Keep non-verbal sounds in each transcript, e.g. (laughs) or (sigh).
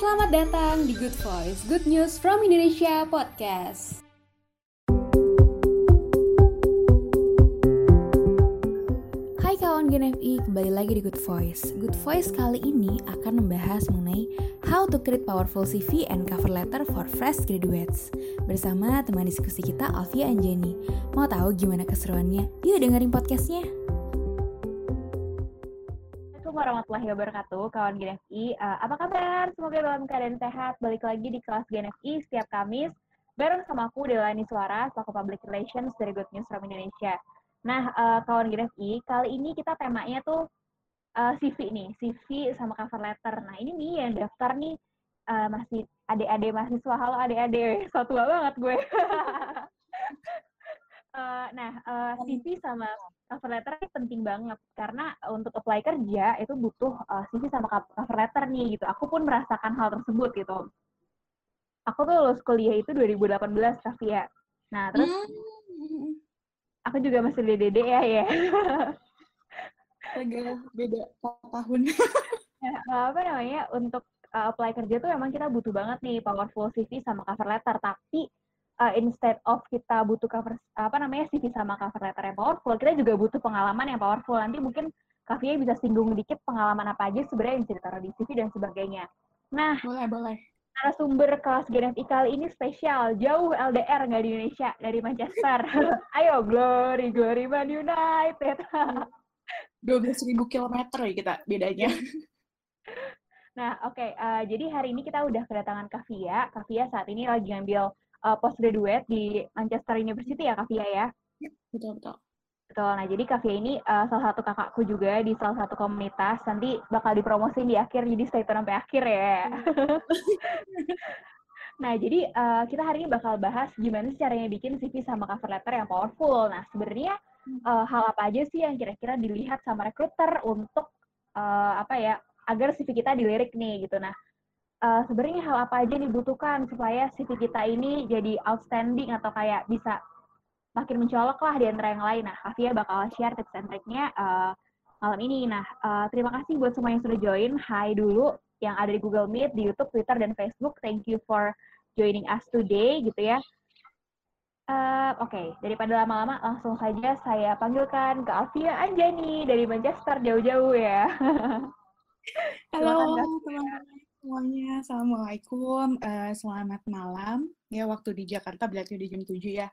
Selamat datang di Good Voice, Good News from Indonesia Podcast. Hai kawan GNFI, kembali lagi di Good Voice. Good Voice kali ini akan membahas mengenai how to create powerful CV and cover letter for fresh graduates. Bersama teman diskusi kita Alfia Anjani. Mau tahu gimana keseruannya? Yuk dengerin podcastnya. Warahmatullahi wabarakatuh, kawan GNFI. Uh, apa kabar? Semoga dalam keadaan sehat. Balik lagi di kelas GNFI setiap Kamis, bareng sama aku, Delani Suara, selaku Public Relations dari Good News from Indonesia. Nah, uh, kawan GNFI, kali ini kita temanya tuh uh, CV nih, CV sama cover letter. Nah, ini nih yang daftar nih uh, masih adik-adik mahasiswa. Halo adik-adik, (laughs) satu banget gue. uh, (laughs) nah, uh, CV sama cover letter ini penting banget karena untuk apply kerja itu butuh uh, CV sama cover letter nih gitu. Aku pun merasakan hal tersebut gitu. Aku tuh lulus kuliah itu 2018 ya. Nah, terus hmm. aku juga masih dede ya ya. Agak beda tahun. (laughs) ya, apa namanya untuk uh, apply kerja tuh emang kita butuh banget nih powerful CV sama cover letter tapi uh, instead of kita butuh cover apa namanya CV sama cover letter yang powerful, kita juga butuh pengalaman yang powerful. Nanti mungkin Kavia bisa singgung dikit pengalaman apa aja sebenarnya yang bisa ditaruh di CV dan sebagainya. Nah, boleh boleh. sumber kelas GNFI kali ini spesial, jauh LDR nggak di Indonesia, dari Manchester. (laughs) Ayo, Glory, Glory Man United. (laughs) 12 ribu kilometer ya kita bedanya. (laughs) Nah, oke. Okay. Uh, eh, jadi hari ini kita udah kedatangan Kavia. Kavia saat ini lagi ngambil uh, postgraduate di Manchester University ya Kavia ya? ya? Betul, betul. Betul. Nah, jadi Kavia ini uh, salah satu kakakku juga di salah satu komunitas. Nanti bakal dipromosin di akhir, jadi stay tune sampai akhir ya. (laughs) nah, jadi uh, kita hari ini bakal bahas gimana sih caranya bikin CV sama cover letter yang powerful. Nah, sebenarnya uh, hal apa aja sih yang kira-kira dilihat sama recruiter untuk uh, apa ya agar CV kita dilirik nih gitu. Nah, uh, sebenarnya hal apa aja dibutuhkan supaya CV kita ini jadi outstanding atau kayak bisa makin mencolok lah di antara yang lain. Nah, Kavia bakal share tips and triknya uh, malam ini. Nah, uh, terima kasih buat semua yang sudah join. Hai dulu yang ada di Google Meet, di YouTube, Twitter, dan Facebook. Thank you for joining us today, gitu ya. Uh, Oke, okay. daripada lama-lama, langsung saja saya panggilkan ke Alfia Anjani dari Manchester jauh-jauh ya. (laughs) Halo teman-teman semuanya, Assalamualaikum, uh, selamat malam. Ya, waktu di Jakarta berarti di jam 7 ya.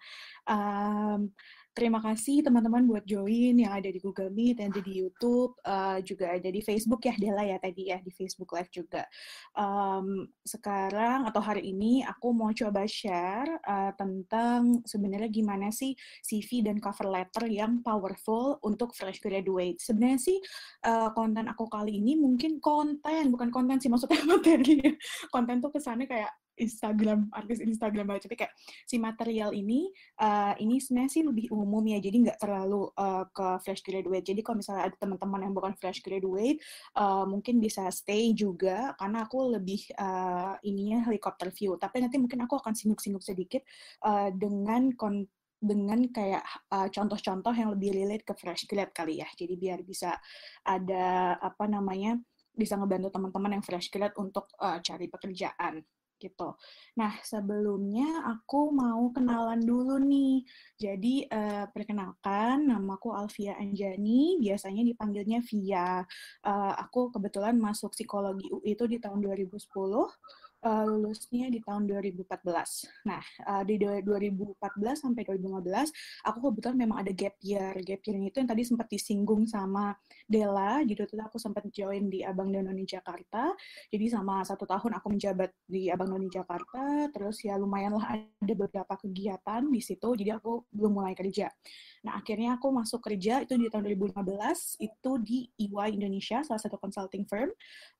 Um, terima kasih teman-teman buat join yang ada di Google Meet, dan di YouTube, uh, juga ada di Facebook ya, Dela ya tadi ya, di Facebook Live juga. Um, sekarang atau hari ini aku mau coba share uh, tentang sebenarnya gimana sih CV dan cover letter yang powerful untuk fresh graduate. Sebenarnya sih uh, konten aku kali ini mungkin konten, bukan konten sih, maksudnya (laughs) materi. konten tuh kesannya kayak Instagram artis Instagram aja tapi kayak si material ini uh, ini sebenarnya sih lebih umum ya. Jadi nggak terlalu uh, ke fresh graduate. Jadi kalau misalnya ada teman-teman yang bukan fresh graduate uh, mungkin bisa stay juga. Karena aku lebih uh, ininya helikopter view. Tapi nanti mungkin aku akan singgung-singgung sedikit uh, dengan kon dengan kayak contoh-contoh uh, yang lebih relate ke fresh grad kali ya. Jadi biar bisa ada apa namanya bisa ngebantu teman-teman yang fresh grad untuk uh, cari pekerjaan gitu. Nah, sebelumnya aku mau kenalan dulu nih. Jadi, uh, perkenalkan, namaku Alfia Anjani, biasanya dipanggilnya Via. Uh, aku kebetulan masuk psikologi UI itu di tahun 2010, uh, lulusnya di tahun 2014. Nah, uh, di 2014 sampai 2015, aku kebetulan memang ada gap year. Gap year itu yang tadi sempat disinggung sama Dela, gitu tuh aku sempat join di Abang Danone Jakarta. Jadi sama satu tahun aku menjabat di Abang Danone Jakarta, terus ya lumayan lah ada beberapa kegiatan di situ, jadi aku belum mulai kerja. Nah, akhirnya aku masuk kerja itu di tahun 2015, itu di EY Indonesia, salah satu consulting firm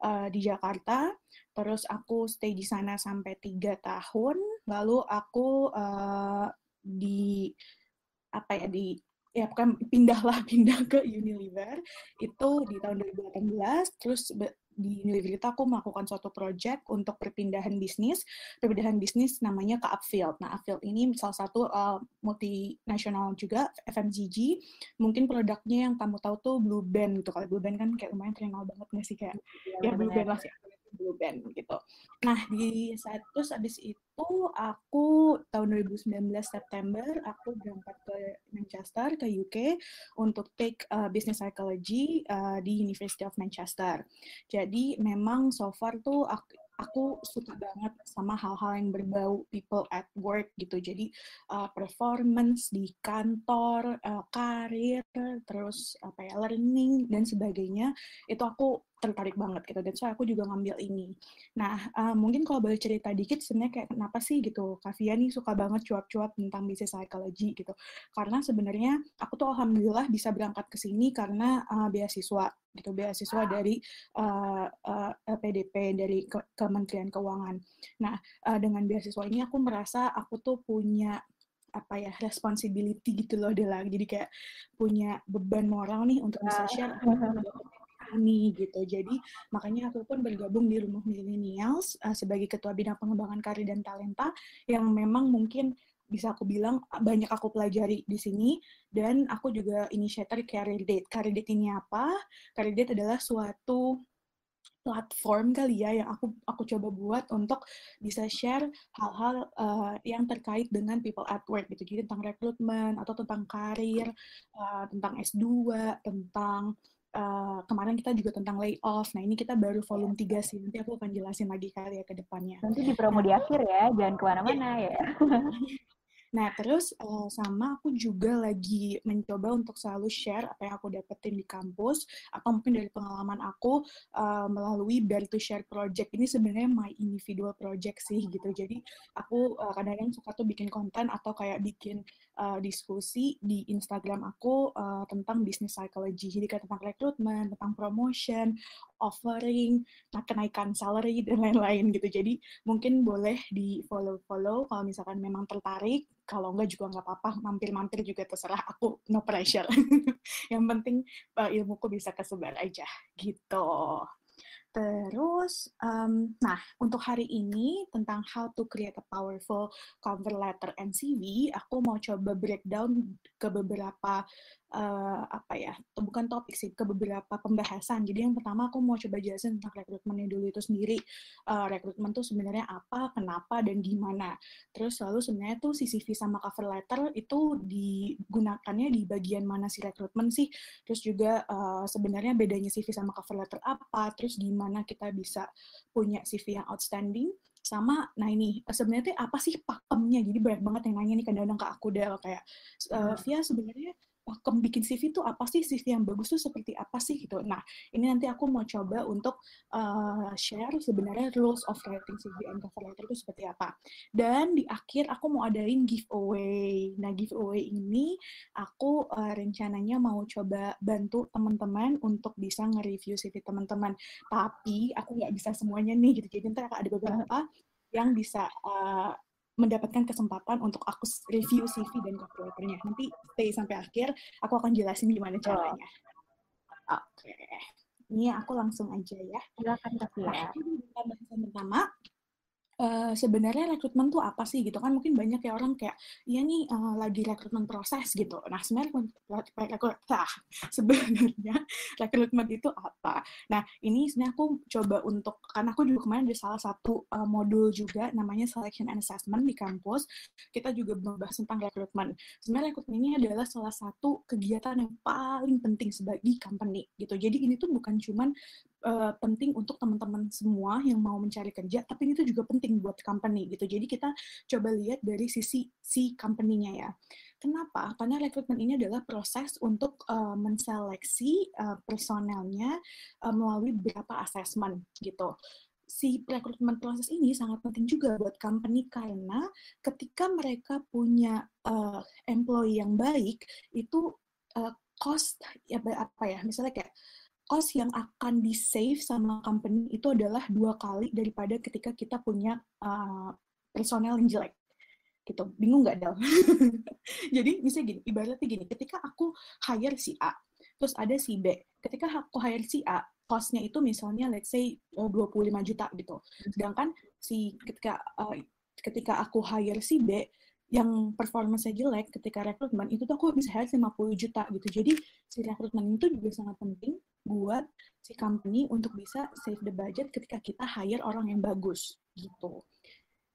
uh, di Jakarta. Terus aku stay di sana sampai tiga tahun, lalu aku uh, di apa ya di ya bukan pindahlah (laughs) pindah ke Unilever itu di tahun 2018 terus di Unilever itu aku melakukan suatu project untuk perpindahan bisnis. Perpindahan bisnis namanya ke Upfield. Nah, Upfield ini salah satu uh, multinasional juga, FMCG. Mungkin produknya yang kamu tahu tuh Blue Band gitu. Kalau Blue Band kan kayak lumayan terkenal banget nggak sih? Kayak, ya, ya Blue Band lah sih. Blue Band gitu. Nah di saat terus abis itu aku tahun 2019 September aku berangkat ke Manchester ke UK untuk take uh, business psychology uh, di University of Manchester. Jadi memang so far tuh aku, aku suka banget sama hal-hal yang berbau people at work gitu. Jadi uh, performance di kantor, uh, karir, terus apa ya learning dan sebagainya itu aku tertarik banget gitu. Dan so aku juga ngambil ini. Nah uh, mungkin kalau boleh cerita dikit sebenarnya kayak kenapa sih gitu Kavia nih suka banget cuap-cuap tentang business psychology gitu. Karena sebenarnya aku tuh alhamdulillah bisa berangkat ke sini karena uh, beasiswa gitu beasiswa dari uh, uh, PDP dari ke Kementerian Keuangan. Nah uh, dengan beasiswa ini aku merasa aku tuh punya apa ya responsibility gitu loh Dela jadi kayak punya beban moral nih untuk bisa share ini gitu. Jadi makanya aku pun bergabung di Rumah Millennials uh, sebagai ketua bidang pengembangan karir dan talenta yang memang mungkin bisa aku bilang banyak aku pelajari di sini dan aku juga inisiator Career Date. Career Date ini apa? Career Date adalah suatu platform kali ya yang aku aku coba buat untuk bisa share hal-hal uh, yang terkait dengan people at work gitu jadi tentang rekrutmen atau tentang karir uh, tentang S2 tentang uh, kemarin kita juga tentang layoff. Nah, ini kita baru volume 3 sih. Nanti aku akan jelasin lagi kali ya ke depannya. Nanti di promo nah, di akhir ya, jangan ke mana-mana ya. (laughs) Nah, terus uh, sama aku juga lagi mencoba untuk selalu share apa yang aku dapetin di kampus atau mungkin dari pengalaman aku uh, melalui Bear to Share Project. Ini sebenarnya my individual project sih gitu. Jadi aku kadang-kadang uh, suka tuh bikin konten atau kayak bikin uh, diskusi di Instagram aku uh, tentang business psychology. Jadi kayak tentang rekrutmen, tentang promotion, offering, nah, kenaikan salary (laughs) dan lain-lain gitu. Jadi mungkin boleh di follow-follow kalau misalkan memang tertarik. Kalau enggak juga nggak apa-apa, mampir-mampir juga terserah aku, no pressure. (laughs) Yang penting uh, ilmuku bisa kesebar aja gitu. Terus, um, nah untuk hari ini tentang how to create a powerful cover letter and CV, aku mau coba breakdown ke beberapa uh, apa ya, bukan topik sih, ke beberapa pembahasan. Jadi yang pertama aku mau coba jelasin tentang rekrutmennya dulu itu sendiri. Uh, rekrutmen tuh sebenarnya apa, kenapa, dan gimana. Terus lalu sebenarnya tuh si CV sama cover letter itu digunakannya di bagian mana si rekrutmen sih. Terus juga uh, sebenarnya bedanya CV sama cover letter apa, terus gimana kita bisa punya CV yang outstanding, sama nah ini sebenarnya apa sih pakemnya jadi banyak banget yang nanya nih kadang-kadang ke aku deh kayak uh, Via sebenarnya pakem bikin CV itu apa sih CV yang bagus tuh seperti apa sih gitu. Nah ini nanti aku mau coba untuk uh, share sebenarnya rules of writing CV and cover letter itu seperti apa. Dan di akhir aku mau adain giveaway. Nah giveaway ini aku uh, rencananya mau coba bantu teman-teman untuk bisa nge-review CV teman-teman. Tapi aku nggak bisa semuanya nih gitu. Jadi nanti ada beberapa yang bisa uh, mendapatkan kesempatan untuk aku review CV dan cover letternya. Nanti stay sampai akhir, aku akan jelasin gimana caranya. Oke. Okay. Ini aku langsung aja ya. Silakan ya. Nah, pertama, uh, sebenarnya rekrutmen tuh apa sih gitu kan? Mungkin banyak ya orang kayak iya nih uh, lagi rekrutmen proses gitu. Nah sebenarnya (laughs) nah, sebenarnya rekrutmen itu apa? Nah ini sebenarnya aku coba untuk karena aku juga kemarin ada salah satu uh, modul juga namanya selection and assessment di kampus. Kita juga membahas tentang rekrutmen. Sebenarnya rekrutmen ini adalah salah satu kegiatan yang paling penting sebagai company gitu. Jadi ini tuh bukan cuman uh, penting untuk teman-teman semua yang mau mencari kerja, tapi itu juga penting buat company gitu. Jadi kita coba lihat dari sisi si company-nya ya. Kenapa? Karena rekrutmen ini adalah proses untuk uh, menseleksi uh, personelnya uh, melalui beberapa assessment gitu. Si rekrutmen proses ini sangat penting juga buat company karena ketika mereka punya uh, employee yang baik itu uh, cost ya apa ya misalnya kayak cost yang akan di save sama company itu adalah dua kali daripada ketika kita punya uh, personel yang jelek. Gitu. Bingung nggak Del? (laughs) jadi bisa gini ibaratnya gini ketika aku hire si A terus ada si B ketika aku hire si A costnya itu misalnya let's say 25 eh, juta gitu. Sedangkan si ketika uh, ketika aku hire si B yang performanya jelek ketika rekrutmen itu tuh aku bisa hire 50 juta gitu. Jadi si rekrutmen itu juga sangat penting buat si company untuk bisa save the budget ketika kita hire orang yang bagus gitu.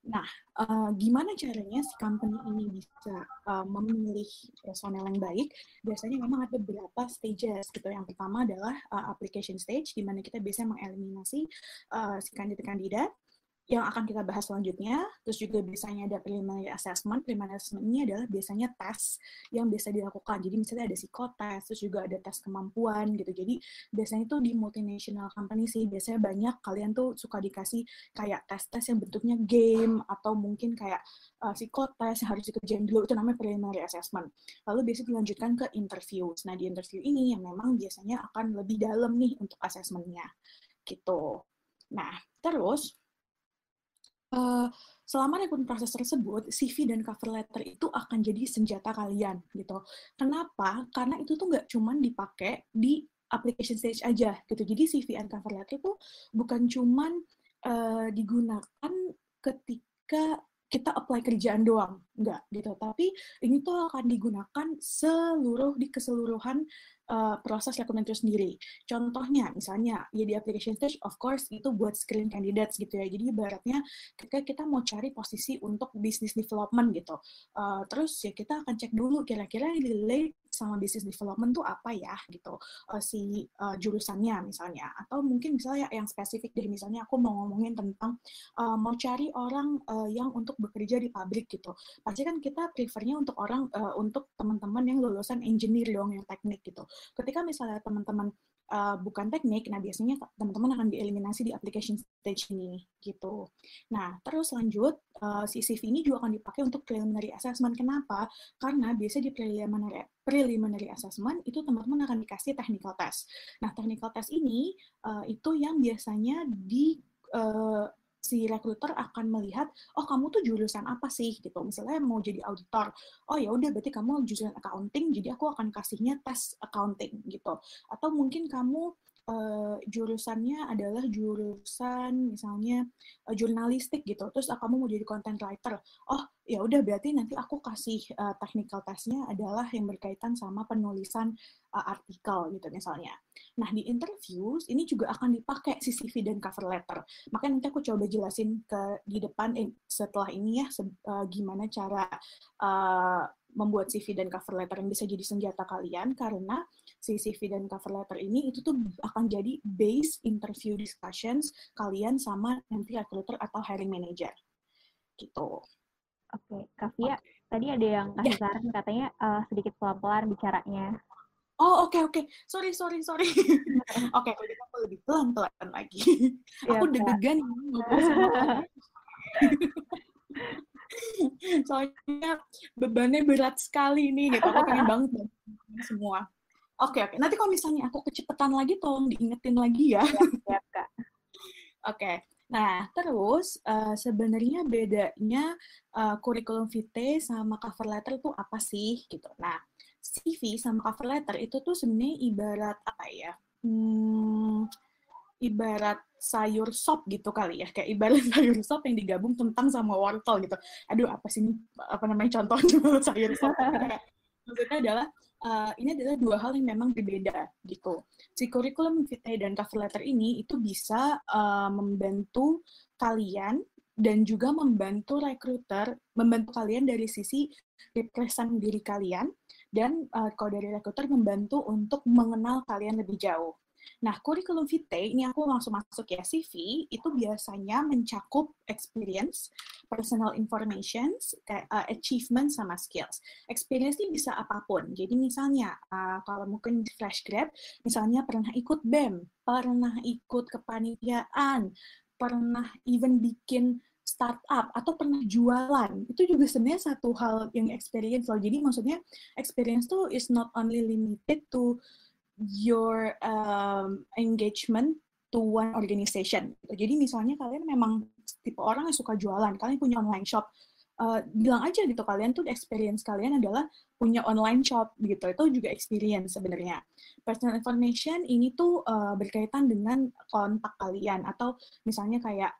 Nah, uh, gimana caranya si company ini bisa uh, memilih personel yang baik? Biasanya memang ada beberapa stages gitu. Yang pertama adalah uh, application stage, di mana kita bisa mengeliminasi uh, si kandidat-kandidat yang akan kita bahas selanjutnya. Terus juga biasanya ada preliminary assessment. Preliminary assessment ini adalah biasanya tes yang bisa dilakukan. Jadi misalnya ada psikotes, terus juga ada tes kemampuan gitu. Jadi biasanya itu di multinational company sih, biasanya banyak kalian tuh suka dikasih kayak tes-tes yang bentuknya game atau mungkin kayak uh, psikotes yang harus dikerjain dulu, itu namanya preliminary assessment. Lalu biasanya dilanjutkan ke interview. Nah di interview ini yang memang biasanya akan lebih dalam nih untuk assessmentnya gitu. Nah, terus uh, selama rekrutmen proses tersebut, CV dan cover letter itu akan jadi senjata kalian gitu. Kenapa? Karena itu tuh nggak cuman dipakai di application stage aja gitu. Jadi CV dan cover letter itu bukan cuman uh, digunakan ketika kita apply kerjaan doang, enggak gitu. Tapi ini tuh akan digunakan seluruh di keseluruhan uh, proses rekrutmen itu sendiri. Contohnya, misalnya ya di application stage, of course itu buat screen candidates gitu ya. Jadi ibaratnya ketika kita mau cari posisi untuk business development gitu, uh, terus ya kita akan cek dulu kira-kira relate sama business development tuh apa ya gitu. Uh, si uh, jurusannya misalnya. Atau mungkin misalnya yang spesifik deh misalnya aku mau ngomongin tentang uh, mau cari orang uh, yang untuk bekerja di pabrik gitu. Pasti kan kita prefernya untuk orang uh, untuk teman-teman yang lulusan engineer dong yang teknik gitu. Ketika misalnya teman-teman uh, bukan teknik, nah biasanya teman-teman akan dieliminasi di application stage ini gitu. Nah, terus lanjut, uh, si CV ini juga akan dipakai untuk preliminary assessment. Kenapa? Karena biasa di preliminary, preliminary assessment itu teman-teman akan dikasih technical test. Nah, technical test ini uh, itu yang biasanya di si recruiter akan melihat, oh kamu tuh jurusan apa sih gitu. Misalnya mau jadi auditor, oh ya udah berarti kamu jurusan accounting, jadi aku akan kasihnya tes accounting gitu. Atau mungkin kamu uh, jurusannya adalah jurusan misalnya uh, jurnalistik gitu. Terus uh, kamu mau jadi content writer. Oh, ya udah berarti nanti aku kasih uh, technical testnya adalah yang berkaitan sama penulisan uh, artikel gitu misalnya. Nah, di interviews ini juga akan dipakai CV dan cover letter. Makanya nanti aku coba jelasin ke di depan eh, setelah ini ya se uh, gimana cara uh, membuat CV dan cover letter yang bisa jadi senjata kalian karena si CV dan cover letter ini itu tuh akan jadi base interview discussions kalian sama nanti recruiter atau hiring manager. Gitu. Oke, okay. Kavia, okay. tadi ada yang kasih yeah. saran katanya uh, sedikit pelan-pelan bicaranya. Oh oke okay, oke, okay. sorry sorry sorry. (laughs) oke, okay, kalau aku lebih pelan pelan lagi. aku deg-degan (laughs) Soalnya bebannya berat sekali nih, gitu. Aku pengen banget semua. Oke okay, oke, okay. nanti kalau misalnya aku kecepatan lagi, tolong diingetin lagi ya. Iya kak. Oke. Okay. Nah, terus uh, sebenarnya bedanya uh, kurikulum vitae sama cover letter itu apa sih gitu. Nah, CV sama cover letter itu tuh sebenarnya ibarat apa ya? Hmm, ibarat sayur sop gitu kali ya, kayak ibarat (laughs) sayur sop yang digabung tentang sama wortel gitu. Aduh, apa sih ini apa namanya contohnya (laughs) sayur sop? Maksudnya adalah uh, ini adalah dua hal yang memang berbeda gitu. Si curriculum vitae dan cover letter ini itu bisa uh, membantu kalian dan juga membantu recruiter, membantu kalian dari sisi represent diri kalian dan uh, kalau dari recruiter membantu untuk mengenal kalian lebih jauh. Nah, kurikulum vitae, ini aku langsung masuk ya, CV, itu biasanya mencakup experience, personal information, uh, achievement, sama skills. Experience ini bisa apa pun. Jadi misalnya, uh, kalau mungkin fresh grad, misalnya pernah ikut BEM, pernah ikut kepanitiaan, pernah even bikin startup atau pernah jualan itu juga sebenarnya satu hal yang experience loh jadi maksudnya experience tuh is not only limited to your um, engagement to one organization. Jadi misalnya kalian memang tipe orang yang suka jualan kalian punya online shop uh, bilang aja gitu kalian tuh experience kalian adalah punya online shop gitu. Itu juga experience sebenarnya. Personal information ini tuh uh, berkaitan dengan kontak kalian atau misalnya kayak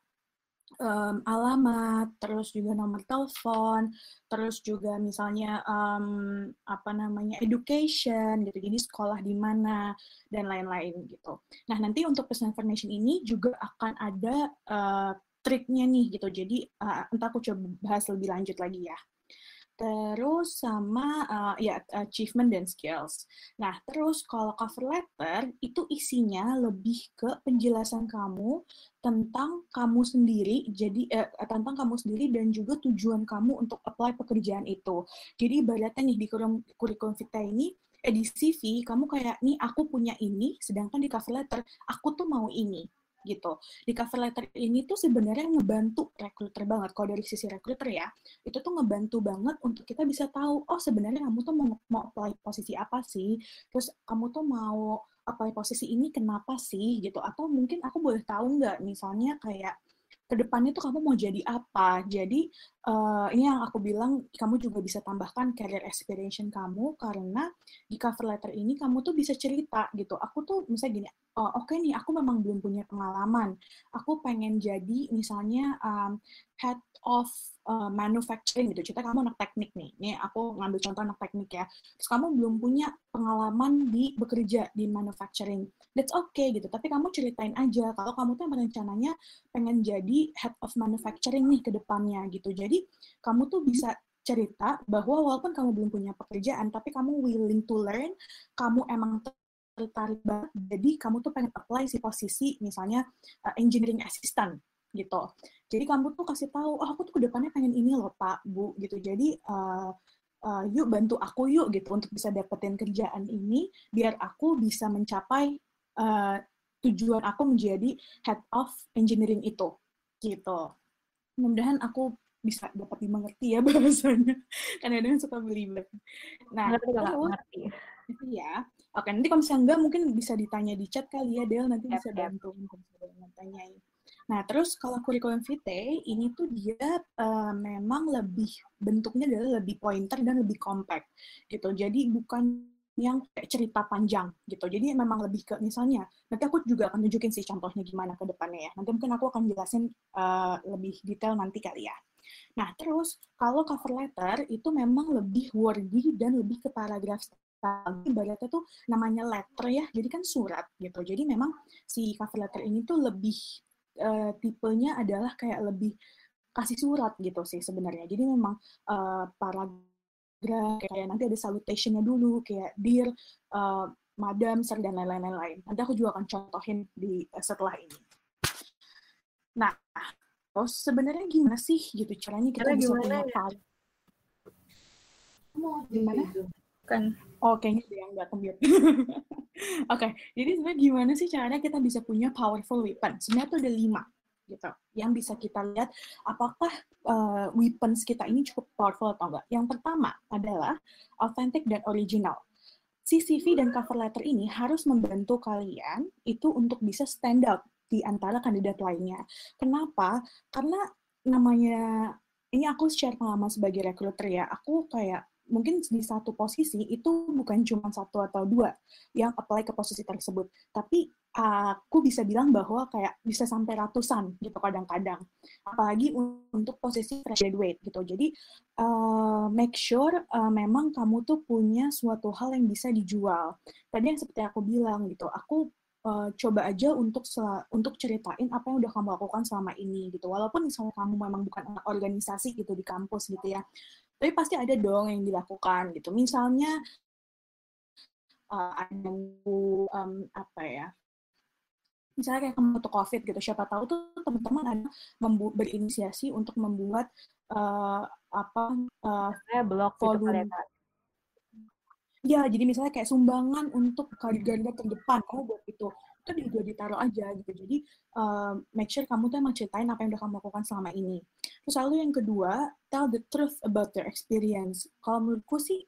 um, alamat, terus juga nomor telepon, terus juga misalnya um, apa namanya education gitu, jadi sekolah di mana dan lain-lain gitu. Nah nanti untuk personal information ini juga akan ada uh, triknya nih gitu, jadi uh, entah aku coba bahas lebih lanjut lagi ya terus sama uh, ya achievement dan skills. Nah, terus kalau cover letter itu isinya lebih ke penjelasan kamu tentang kamu sendiri, jadi eh, tentang kamu sendiri dan juga tujuan kamu untuk apply pekerjaan itu. Jadi ibaratnya nih di kurikulum vitae ini eh, di CV kamu kayak nih aku punya ini, sedangkan di cover letter aku tuh mau ini gitu. Di cover letter ini tuh sebenarnya ngebantu recruiter banget. Kalau dari sisi recruiter ya, itu tuh ngebantu banget untuk kita bisa tahu, oh sebenarnya kamu tuh mau, mau apply posisi apa sih? Terus kamu tuh mau apply posisi ini kenapa sih gitu? Atau mungkin aku boleh tahu nggak misalnya kayak ke depannya tuh kamu mau jadi apa. Jadi uh, ini yang aku bilang kamu juga bisa tambahkan career aspiration kamu karena di cover letter ini kamu tuh bisa cerita gitu. Aku tuh misalnya gini, oh, oke okay nih aku memang belum punya pengalaman. Aku pengen jadi misalnya um, head of uh, manufacturing gitu. Cerita kamu anak teknik nih. Nih aku ngambil contoh anak teknik ya. Terus kamu belum punya pengalaman di bekerja di manufacturing. That's okay gitu. Tapi kamu ceritain aja kalau kamu tuh rencananya pengen jadi head of manufacturing nih ke depannya gitu. Jadi kamu tuh bisa cerita bahwa walaupun kamu belum punya pekerjaan, tapi kamu willing to learn, kamu emang tertarik banget, jadi kamu tuh pengen apply si posisi misalnya uh, engineering assistant gitu. Jadi kamu tuh kasih tahu, oh aku tuh ke depannya pengen ini loh Pak, Bu, gitu. Jadi uh, uh, yuk bantu aku yuk gitu untuk bisa dapetin kerjaan ini, biar aku bisa mencapai uh, tujuan aku menjadi head of engineering itu, gitu. Mudah-mudahan aku bisa dapat dimengerti ya (laughs) bahasanya. Karena kadang suka belibet. Nah, ngerti terus, ngerti. ya. Oke, nanti kalau misalnya enggak mungkin bisa ditanya di chat kali ya, Del. Nanti yep, bisa bantu yep. bisa tanyain. Nah, terus kalau kurikulum vitae ini tuh dia uh, memang lebih bentuknya adalah lebih pointer dan lebih compact gitu. Jadi bukan yang kayak cerita panjang gitu. Jadi memang lebih ke misalnya nanti aku juga akan tunjukin sih contohnya gimana ke depannya ya. Nanti mungkin aku akan jelasin uh, lebih detail nanti kali ya. Nah, terus kalau cover letter itu memang lebih wordy dan lebih ke paragraf lagi ibaratnya tuh namanya letter ya, jadi kan surat gitu. Jadi memang si cover letter ini tuh lebih uh, tipenya adalah kayak lebih kasih surat gitu sih sebenarnya. Jadi memang uh, paragraf kayak nanti ada salutationnya dulu kayak dear uh, madam sir dan lain-lain lain. Nanti aku juga akan contohin di uh, setelah ini. Nah, terus sebenarnya gimana sih gitu caranya kita Karena bisa punya ya? Mau gimana? Kan. Oh, kayaknya dia yang nggak (laughs) Oke, okay. jadi sebenarnya gimana sih caranya kita bisa punya powerful weapon? Sebenarnya tuh ada lima gitu yang bisa kita lihat apakah uh, weapons kita ini cukup powerful atau enggak. Yang pertama adalah authentic dan original. CCV dan cover letter ini harus membantu kalian itu untuk bisa stand out di antara kandidat lainnya. Kenapa? Karena namanya ini aku share pengalaman sebagai recruiter ya. Aku kayak mungkin di satu posisi itu bukan cuma satu atau dua yang apply ke posisi tersebut, tapi aku bisa bilang bahwa kayak bisa sampai ratusan gitu kadang-kadang, apalagi untuk posisi graduate gitu. Jadi uh, make sure uh, memang kamu tuh punya suatu hal yang bisa dijual. Tadi yang seperti aku bilang gitu, aku uh, coba aja untuk untuk ceritain apa yang udah kamu lakukan selama ini gitu. Walaupun misalnya kamu memang bukan organisasi gitu di kampus gitu ya, tapi pasti ada dong yang dilakukan gitu. Misalnya uh, ada um, apa ya misalnya kayak kamu tuh covid gitu siapa tahu tuh teman-teman ada berinisiasi untuk membuat uh, apa uh, blog gitu volume. Gitu ya jadi misalnya kayak sumbangan untuk garda terdepan kamu buat itu itu juga ditaruh aja gitu. Jadi uh, make sure kamu tuh emang ceritain apa yang udah kamu lakukan selama ini. Terus lalu yang kedua tell the truth about your experience. Kalau menurutku sih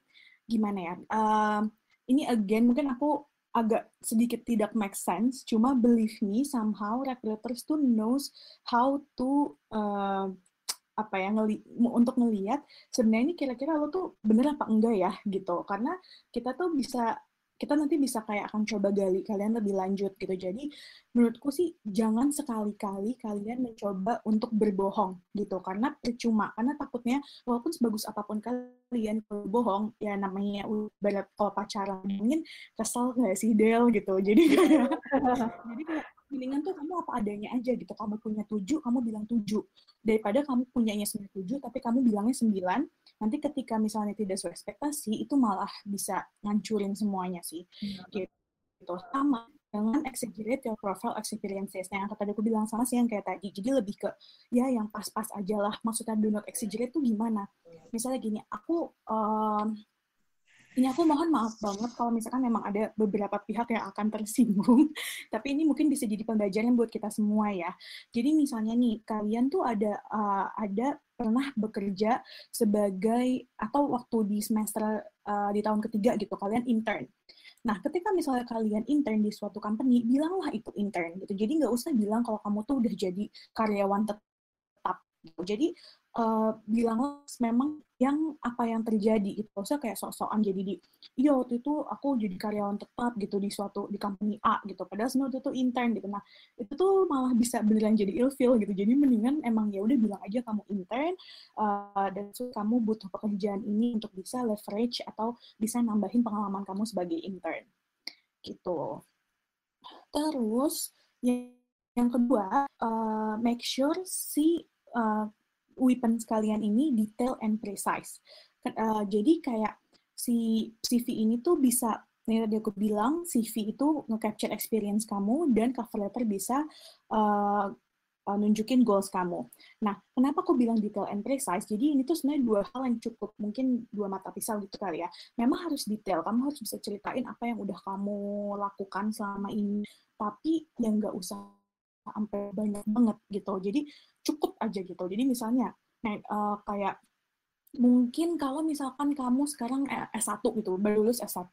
gimana ya uh, ini again mungkin aku agak sedikit tidak make sense cuma believe me somehow recruiters tuh knows how to uh, apa ya ngeli untuk ngelihat sebenarnya ini kira-kira lo tuh bener apa enggak ya gitu. Karena kita tuh bisa kita nanti bisa kayak akan coba gali kalian lebih lanjut gitu. Jadi menurutku sih jangan sekali-kali kalian mencoba untuk berbohong gitu karena percuma karena takutnya walaupun sebagus apa pun kalian berbohong ya namanya berat kalau pacaran mungkin kesel gak sih Del gitu. Jadi kayak (laughs) jadi kayak mendingan tuh kamu apa adanya aja gitu. Kamu punya tujuh, kamu bilang tujuh. Daripada kamu punyanya sembilan tujuh, tapi kamu bilangnya sembilan, nanti ketika misalnya tidak sesuai ekspektasi, itu malah bisa ngancurin semuanya sih. Hmm. Gitu. Sama dengan exaggerate your profile experiences. Nah, yang tadi aku bilang sama sih yang kayak tadi. Jadi lebih ke, ya yang pas-pas aja lah. Maksudnya do not exaggerate tuh gimana? Misalnya gini, aku um, ini aku mohon maaf banget kalau misalkan memang ada beberapa pihak yang akan tersinggung, (laughs) tapi ini mungkin bisa jadi pembelajaran buat kita semua ya. Jadi misalnya nih, kalian tuh ada uh, ada pernah bekerja sebagai atau waktu di semester uh, di tahun ketiga gitu, kalian intern. Nah, ketika misalnya kalian intern di suatu company, bilanglah itu intern gitu. Jadi nggak usah bilang kalau kamu tuh udah jadi karyawan tetap. Gitu. Jadi uh, bilang memang yang apa yang terjadi itu saya kayak sok-sokan jadi di iya waktu itu aku jadi karyawan tetap gitu di suatu di company A gitu. Padahal sebenarnya itu intern gitu. Nah itu tuh malah bisa beneran jadi ilfil gitu. Jadi mendingan emang ya udah bilang aja kamu intern uh, dan so, kamu butuh pekerjaan ini untuk bisa leverage atau bisa nambahin pengalaman kamu sebagai intern. Gitu. Terus yang yang kedua uh, make sure si uh, weapon kalian ini detail and precise. Uh, jadi kayak si CV ini tuh bisa yang tadi aku bilang CV itu nge-capture experience kamu dan cover letter bisa uh, nunjukin goals kamu. Nah, kenapa aku bilang detail and precise? Jadi ini tuh sebenarnya dua hal yang cukup mungkin dua mata pisau gitu kali ya. Memang harus detail, kamu harus bisa ceritain apa yang udah kamu lakukan selama ini, tapi yang nggak usah sampai banyak banget gitu. Jadi cukup aja gitu. Jadi misalnya uh, kayak mungkin kalau misalkan kamu sekarang eh, S1 gitu, baru lulus S1,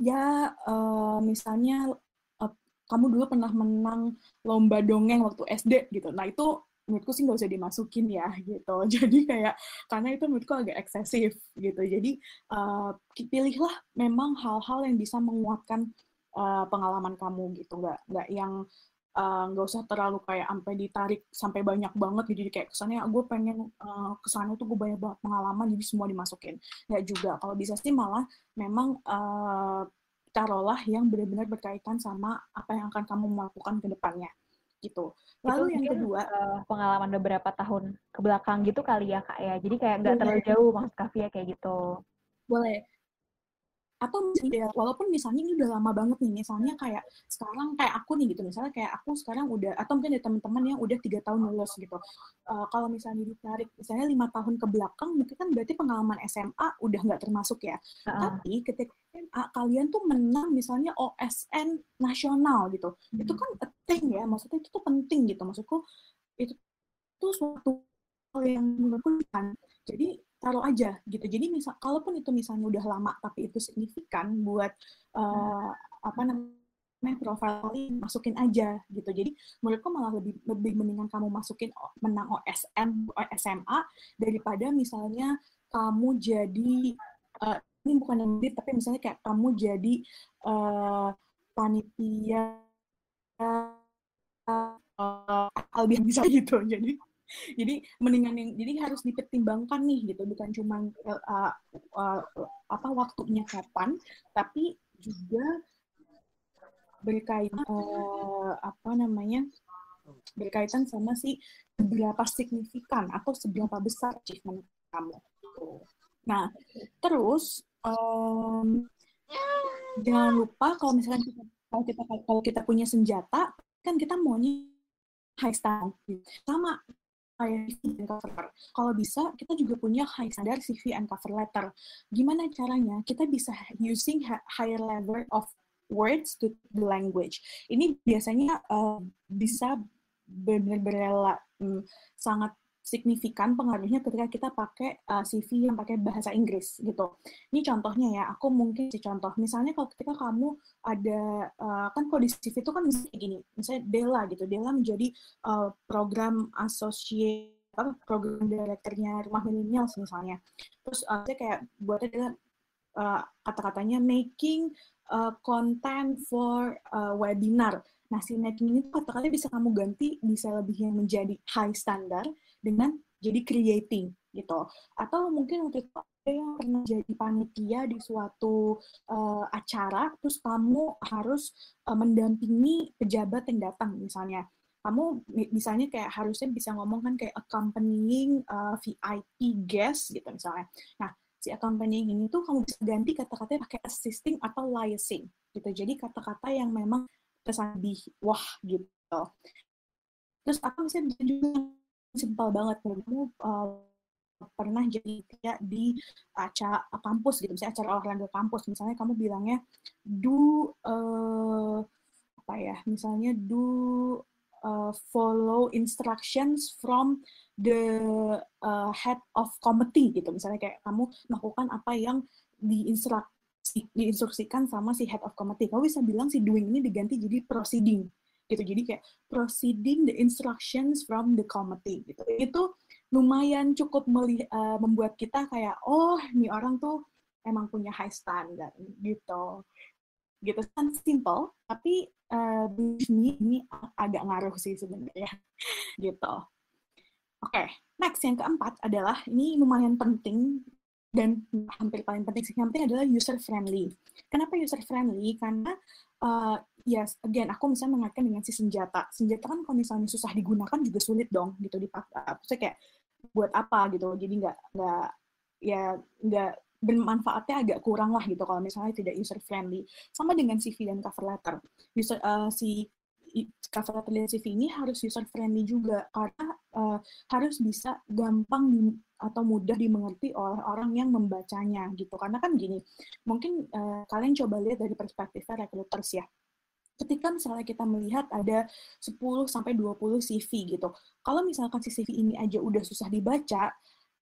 ya uh, misalnya uh, kamu dulu pernah menang lomba dongeng waktu SD gitu. Nah itu menurutku sih nggak usah dimasukin ya gitu. (laughs) Jadi kayak karena itu menurutku agak eksesif gitu. Jadi uh, pilihlah memang hal-hal yang bisa menguatkan uh, pengalaman kamu gitu. Nggak nggak yang nggak uh, usah terlalu kayak sampai ditarik sampai banyak banget gitu jadi kayak kesannya gue pengen uh, ke sana tuh gue banyak banget pengalaman jadi semua dimasukin nggak juga kalau bisa sih malah memang uh, taruhlah yang benar-benar berkaitan sama apa yang akan kamu lakukan ke depannya gitu. Lalu itu yang kedua uh, pengalaman beberapa tahun ke belakang gitu kali ya kak ya. Jadi kayak nggak terlalu jauh maksud Kavi ya kayak gitu. Boleh atau misalnya walaupun misalnya ini udah lama banget nih misalnya kayak sekarang kayak aku nih gitu misalnya kayak aku sekarang udah atau mungkin ada teman-teman yang udah tiga tahun lulus gitu uh, kalau misalnya ditarik misalnya lima tahun ke belakang mungkin kan berarti pengalaman SMA udah nggak termasuk ya uh-huh. tapi ketika SMA kalian tuh menang misalnya OSN nasional gitu hmm. itu kan penting ya maksudnya itu tuh penting gitu maksudku itu tuh suatu hal yang menurutku kan jadi taruh aja gitu. Jadi misal kalaupun itu misalnya udah lama tapi itu signifikan buat uh, apa namanya profil masukin aja gitu. Jadi menurutku malah lebih lebih mendingan kamu masukin menang OSM SMA daripada misalnya kamu jadi uh, ini bukan yang tapi misalnya kayak kamu jadi uh, panitia uh, albion bisa gitu. Jadi jadi mendingan yang jadi harus dipertimbangkan nih gitu bukan cuma uh, uh, apa waktunya kapan tapi juga berkaitan uh, apa namanya berkaitan sama si seberapa signifikan atau seberapa besar achievement kamu. Nah, terus um, jangan lupa kalau misalnya kita kalau kita kalau kita punya senjata kan kita maunya high stand sama kayak CV and cover. Kalau bisa, kita juga punya high standard CV and cover letter. Gimana caranya? Kita bisa using higher level of words to the language. Ini biasanya uh, bisa benar-benar um, sangat signifikan pengaruhnya ketika kita pakai uh, eh, CV yang pakai bahasa Inggris gitu. Ini contohnya ya, aku mungkin si contoh. Misalnya kalau ketika kamu ada uh, kan kalau di CV itu kan misalnya gini, misalnya Dela gitu. Dela menjadi uh, program associate program direkturnya rumah milenial misalnya. Terus uh, saya kayak buatnya uh, kata-katanya making uh, content for uh, webinar. Nah, si making ini kata-katanya bisa kamu ganti, bisa lebih yang menjadi high standard dengan jadi creating gitu. Atau mungkin untuk ada yang pernah jadi panitia di suatu uh, acara, terus kamu harus uh, mendampingi pejabat yang datang misalnya kamu misalnya kayak harusnya bisa ngomong kan kayak accompanying uh, VIP guest gitu misalnya. Nah, si accompanying ini tuh kamu bisa ganti kata-katanya pakai assisting atau liaising gitu. Jadi kata-kata yang memang kesan lebih wah gitu. Terus aku bisa juga simpel banget kamu uh, pernah jadi ya di acara kampus gitu misalnya acara olahraga kampus misalnya kamu bilangnya do uh, apa ya misalnya do uh, follow instructions from the uh, head of committee gitu misalnya kayak kamu melakukan apa yang diinstruksi diinstruksikan sama si head of committee. Kamu bisa bilang si doing ini diganti jadi proceeding gitu. Jadi kayak proceeding the instructions from the committee gitu. Itu lumayan cukup uh, membuat kita kayak oh ini orang tuh emang punya high standard gitu. Gitu. Kan simple tapi uh, me ini agak ngaruh sih sebenarnya gitu. Oke okay. next yang keempat adalah ini lumayan penting dan hampir paling penting sih yang penting adalah user friendly. Kenapa user friendly? Karena uh, yes again aku misalnya mengaitkan dengan si senjata. Senjata kan kalau misalnya susah digunakan juga sulit dong gitu dipakai uh, kayak buat apa gitu. Jadi nggak nggak ya nggak bermanfaatnya agak kurang lah gitu kalau misalnya tidak user friendly. Sama dengan CV dan cover letter. User, uh, si cover letter dan CV ini harus user friendly juga. Karena uh, harus bisa gampang di, atau mudah dimengerti oleh orang yang membacanya gitu. Karena kan gini, mungkin uh, kalian coba lihat dari perspektifnya recruiters ya ketika misalnya kita melihat ada 10 sampai 20 CV gitu. Kalau misalkan si CV ini aja udah susah dibaca,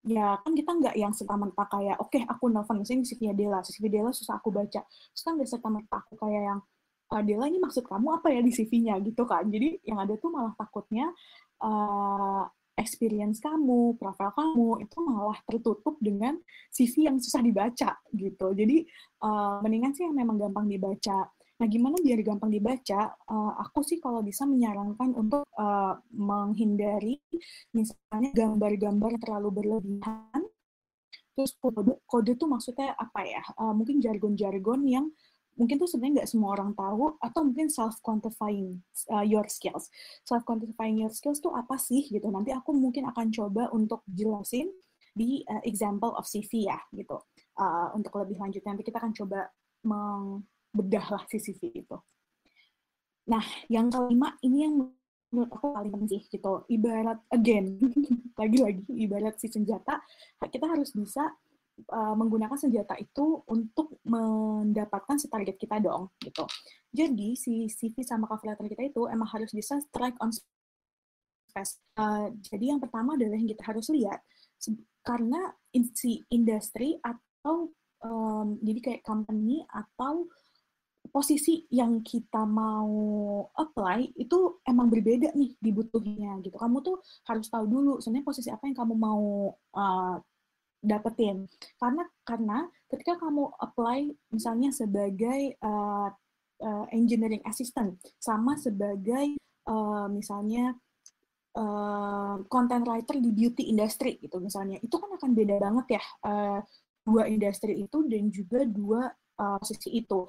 ya kan kita nggak yang serta merta kayak oke okay, aku nelfon misalnya CV Dela CV Dela susah aku baca terus kan nggak serta merta aku kayak yang uh, Dela ini maksud kamu apa ya di CV-nya gitu kan jadi yang ada tuh malah takutnya uh, experience kamu, profil kamu itu malah tertutup dengan CV yang susah dibaca gitu. Jadi uh, mendingan sih yang memang gampang dibaca. Nah, gimana biar gampang dibaca? Uh, aku sih kalau bisa menyarankan untuk uh, menghindari misalnya gambar-gambar terlalu berlebihan. Terus kode, kode tuh maksudnya apa ya? Uh, mungkin jargon-jargon yang mungkin tuh sebenarnya nggak semua orang tahu atau mungkin self quantifying uh, your skills self quantifying your skills tuh apa sih gitu nanti aku mungkin akan coba untuk jelasin di uh, example of CV ya gitu uh, untuk lebih lanjut nanti kita akan coba meng bedahlah CCV itu. Nah, yang kelima ini yang menurut aku paling penting gitu. Ibarat again, (laughs) lagi-lagi ibarat si senjata, kita harus bisa uh, menggunakan senjata itu untuk mendapatkan si target kita dong gitu. Jadi si CV sama cover letter kita itu emang harus bisa strike on space. Uh, jadi yang pertama adalah yang kita harus lihat karena in, si industri atau um, jadi kayak company atau posisi yang kita mau apply itu emang berbeda nih dibutuhnya gitu. Kamu tuh harus tahu dulu sebenarnya posisi apa yang kamu mau uh, dapetin. Karena karena ketika kamu apply misalnya sebagai uh, uh, engineering assistant sama sebagai uh, misalnya uh, content writer di beauty industry gitu misalnya, itu kan akan beda banget ya uh, dua industri itu dan juga dua uh, posisi itu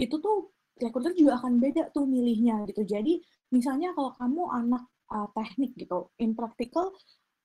itu tuh recruiter juga akan beda tuh milihnya gitu. Jadi misalnya kalau kamu anak uh, teknik gitu, in practical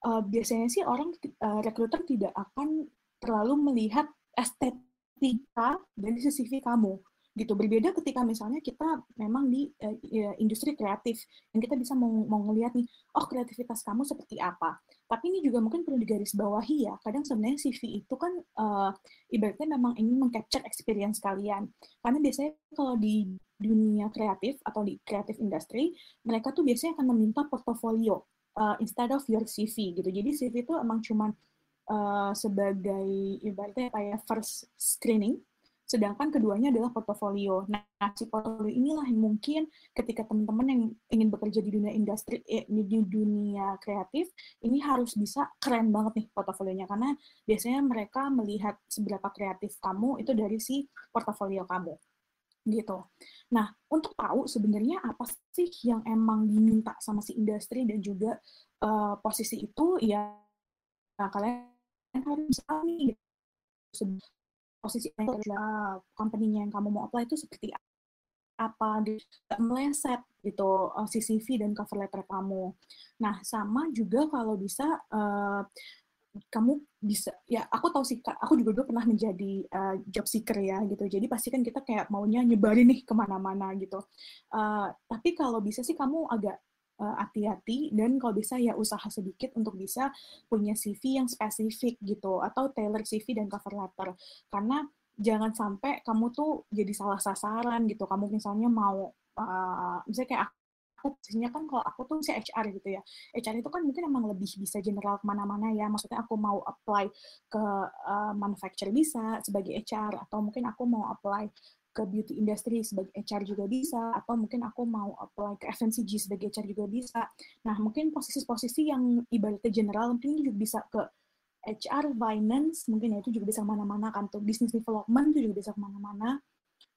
uh, biasanya sih orang uh, recruiter tidak akan terlalu melihat estetika dari CV kamu gitu. Berbeda ketika misalnya kita memang di uh, industri kreatif yang kita bisa mau, ngelihat nih oh kreativitas kamu seperti apa? Tapi ini juga mungkin perlu digarisbawahi ya kadang sebenarnya CV itu kan uh, ibaratnya memang ingin mengcapture experience kalian. Karena biasanya kalau di dunia kreatif atau di kreatif industry mereka tuh biasanya akan meminta portofolio uh, instead of your CV gitu. Jadi CV itu emang cuman uh, sebagai ibaratnya kayak first screening sedangkan keduanya adalah portofolio. Nah, si portofolio inilah yang mungkin ketika teman-teman yang ingin bekerja di dunia industri, eh, di dunia kreatif, ini harus bisa keren banget nih portofolionya, karena biasanya mereka melihat seberapa kreatif kamu itu dari si portofolio kamu gitu. Nah, untuk tahu sebenarnya apa sih yang emang diminta sama si industri dan juga uh, posisi itu, ya nah, kalian harus bisa nih gitu posisi uh, company-nya yang kamu mau apply itu seperti apa di meleset gitu uh, si CV dan cover letter kamu. Nah sama juga kalau bisa uh, kamu bisa ya aku tahu sih aku juga dulu pernah menjadi uh, job seeker ya gitu. Jadi pasti kan kita kayak maunya nyebarin nih ke mana-mana gitu. Uh, tapi kalau bisa sih kamu agak hati-hati uh, dan kalau bisa ya usaha sedikit untuk bisa punya CV yang spesifik gitu atau tailor CV dan cover letter. Karena jangan sampai kamu tuh jadi salah sasaran gitu. Kamu misalnya mau uh, misalnya kayak aku biasanya kan kalau aku tuh si HR gitu ya. HR itu kan mungkin emang lebih bisa general ke mana-mana ya. Maksudnya aku mau apply ke uh, manufacturer bisa sebagai HR atau mungkin aku mau apply ke beauty industry sebagai HR juga bisa atau mungkin aku mau apply ke FMCG sebagai HR juga bisa. Nah mungkin posisi-posisi yang ibaratnya general mungkin juga bisa ke HR, finance, mungkin ya itu juga bisa ke mana-mana kan. Tuh business development itu juga bisa ke mana-mana.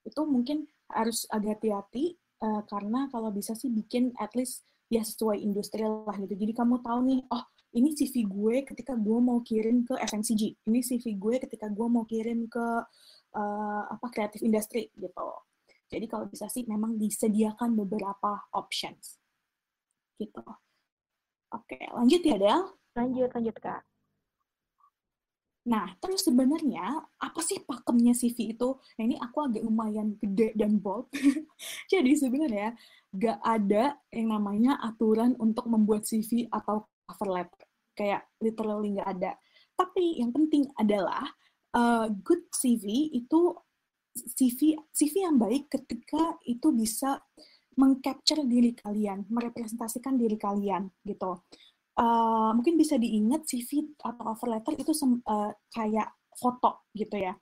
Itu mungkin harus agak hati-hati uh, karena kalau bisa sih bikin at least ya sesuai industri lah gitu. Jadi kamu tahu nih oh ini CV gue ketika gue mau kirim ke FMCG ini CV gue ketika gue mau kirim ke uh, apa kreatif industri gitu. Jadi kalau bisa sih memang disediakan beberapa options gitu. Oke lanjut ya Del? Lanjut lanjut kak Nah, terus sebenarnya apa sih pakemnya CV itu? Nah, ini aku agak lumayan gede dan bold. (laughs) Jadi sebenarnya gak ada yang namanya aturan untuk membuat CV atau cover letter. Kayak literally gak ada. Tapi yang penting adalah uh, good CV itu CV CV yang baik ketika itu bisa mengcapture diri kalian, merepresentasikan diri kalian gitu uh, mungkin bisa diingat CV atau cover letter itu uh, kayak foto gitu ya.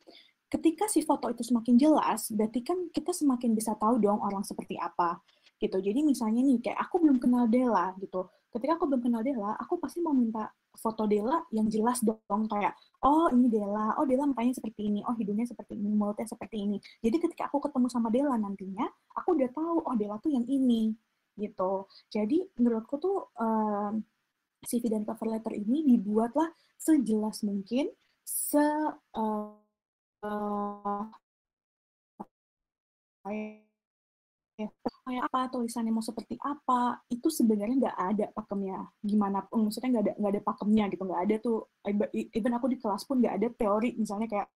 Ketika si foto itu semakin jelas, berarti kan kita semakin bisa tahu dong orang seperti apa gitu. Jadi misalnya nih kayak aku belum kenal Dela gitu. Ketika aku belum kenal Dela, aku pasti mau minta foto Dela yang jelas dong kayak oh ini Dela, oh Dela mukanya seperti ini, oh hidungnya seperti ini, mulutnya seperti ini. Jadi ketika aku ketemu sama Dela nantinya, aku udah tahu oh Dela tuh yang ini gitu. Jadi menurutku tuh uh, CV dan cover letter ini dibuatlah sejelas mungkin, se uh, uh, kayak apa? Tulisannya mau seperti apa? Itu sebenarnya nggak ada pakemnya. Gimana maksudnya nggak ada nggak ada pakemnya gitu nggak ada tuh. Even aku di kelas pun nggak ada teori misalnya kayak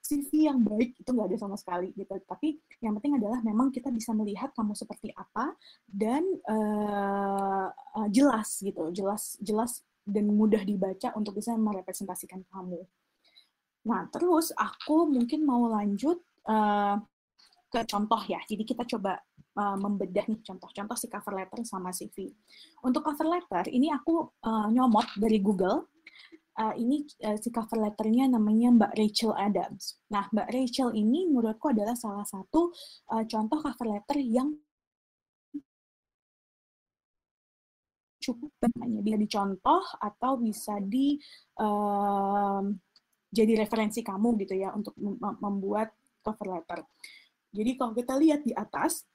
CV yang baik itu nggak ada sama sekali gitu. Tapi yang penting adalah memang kita bisa melihat kamu seperti apa dan uh, uh, jelas gitu jelas jelas dan mudah dibaca untuk bisa merepresentasikan kamu. Nah terus aku mungkin mau lanjut uh, ke contoh ya. Jadi kita coba uh, membedah nih contoh-contoh si cover letter sama CV. Untuk cover letter ini aku uh, nyomot dari Google. Uh, ini uh, si cover letternya namanya Mbak Rachel Adams. Nah, Mbak Rachel ini menurutku adalah salah satu uh, contoh cover letter yang cukup banyak bisa dicontoh atau bisa di uh, jadi referensi kamu gitu ya untuk membuat cover letter. Jadi kalau kita lihat di atas,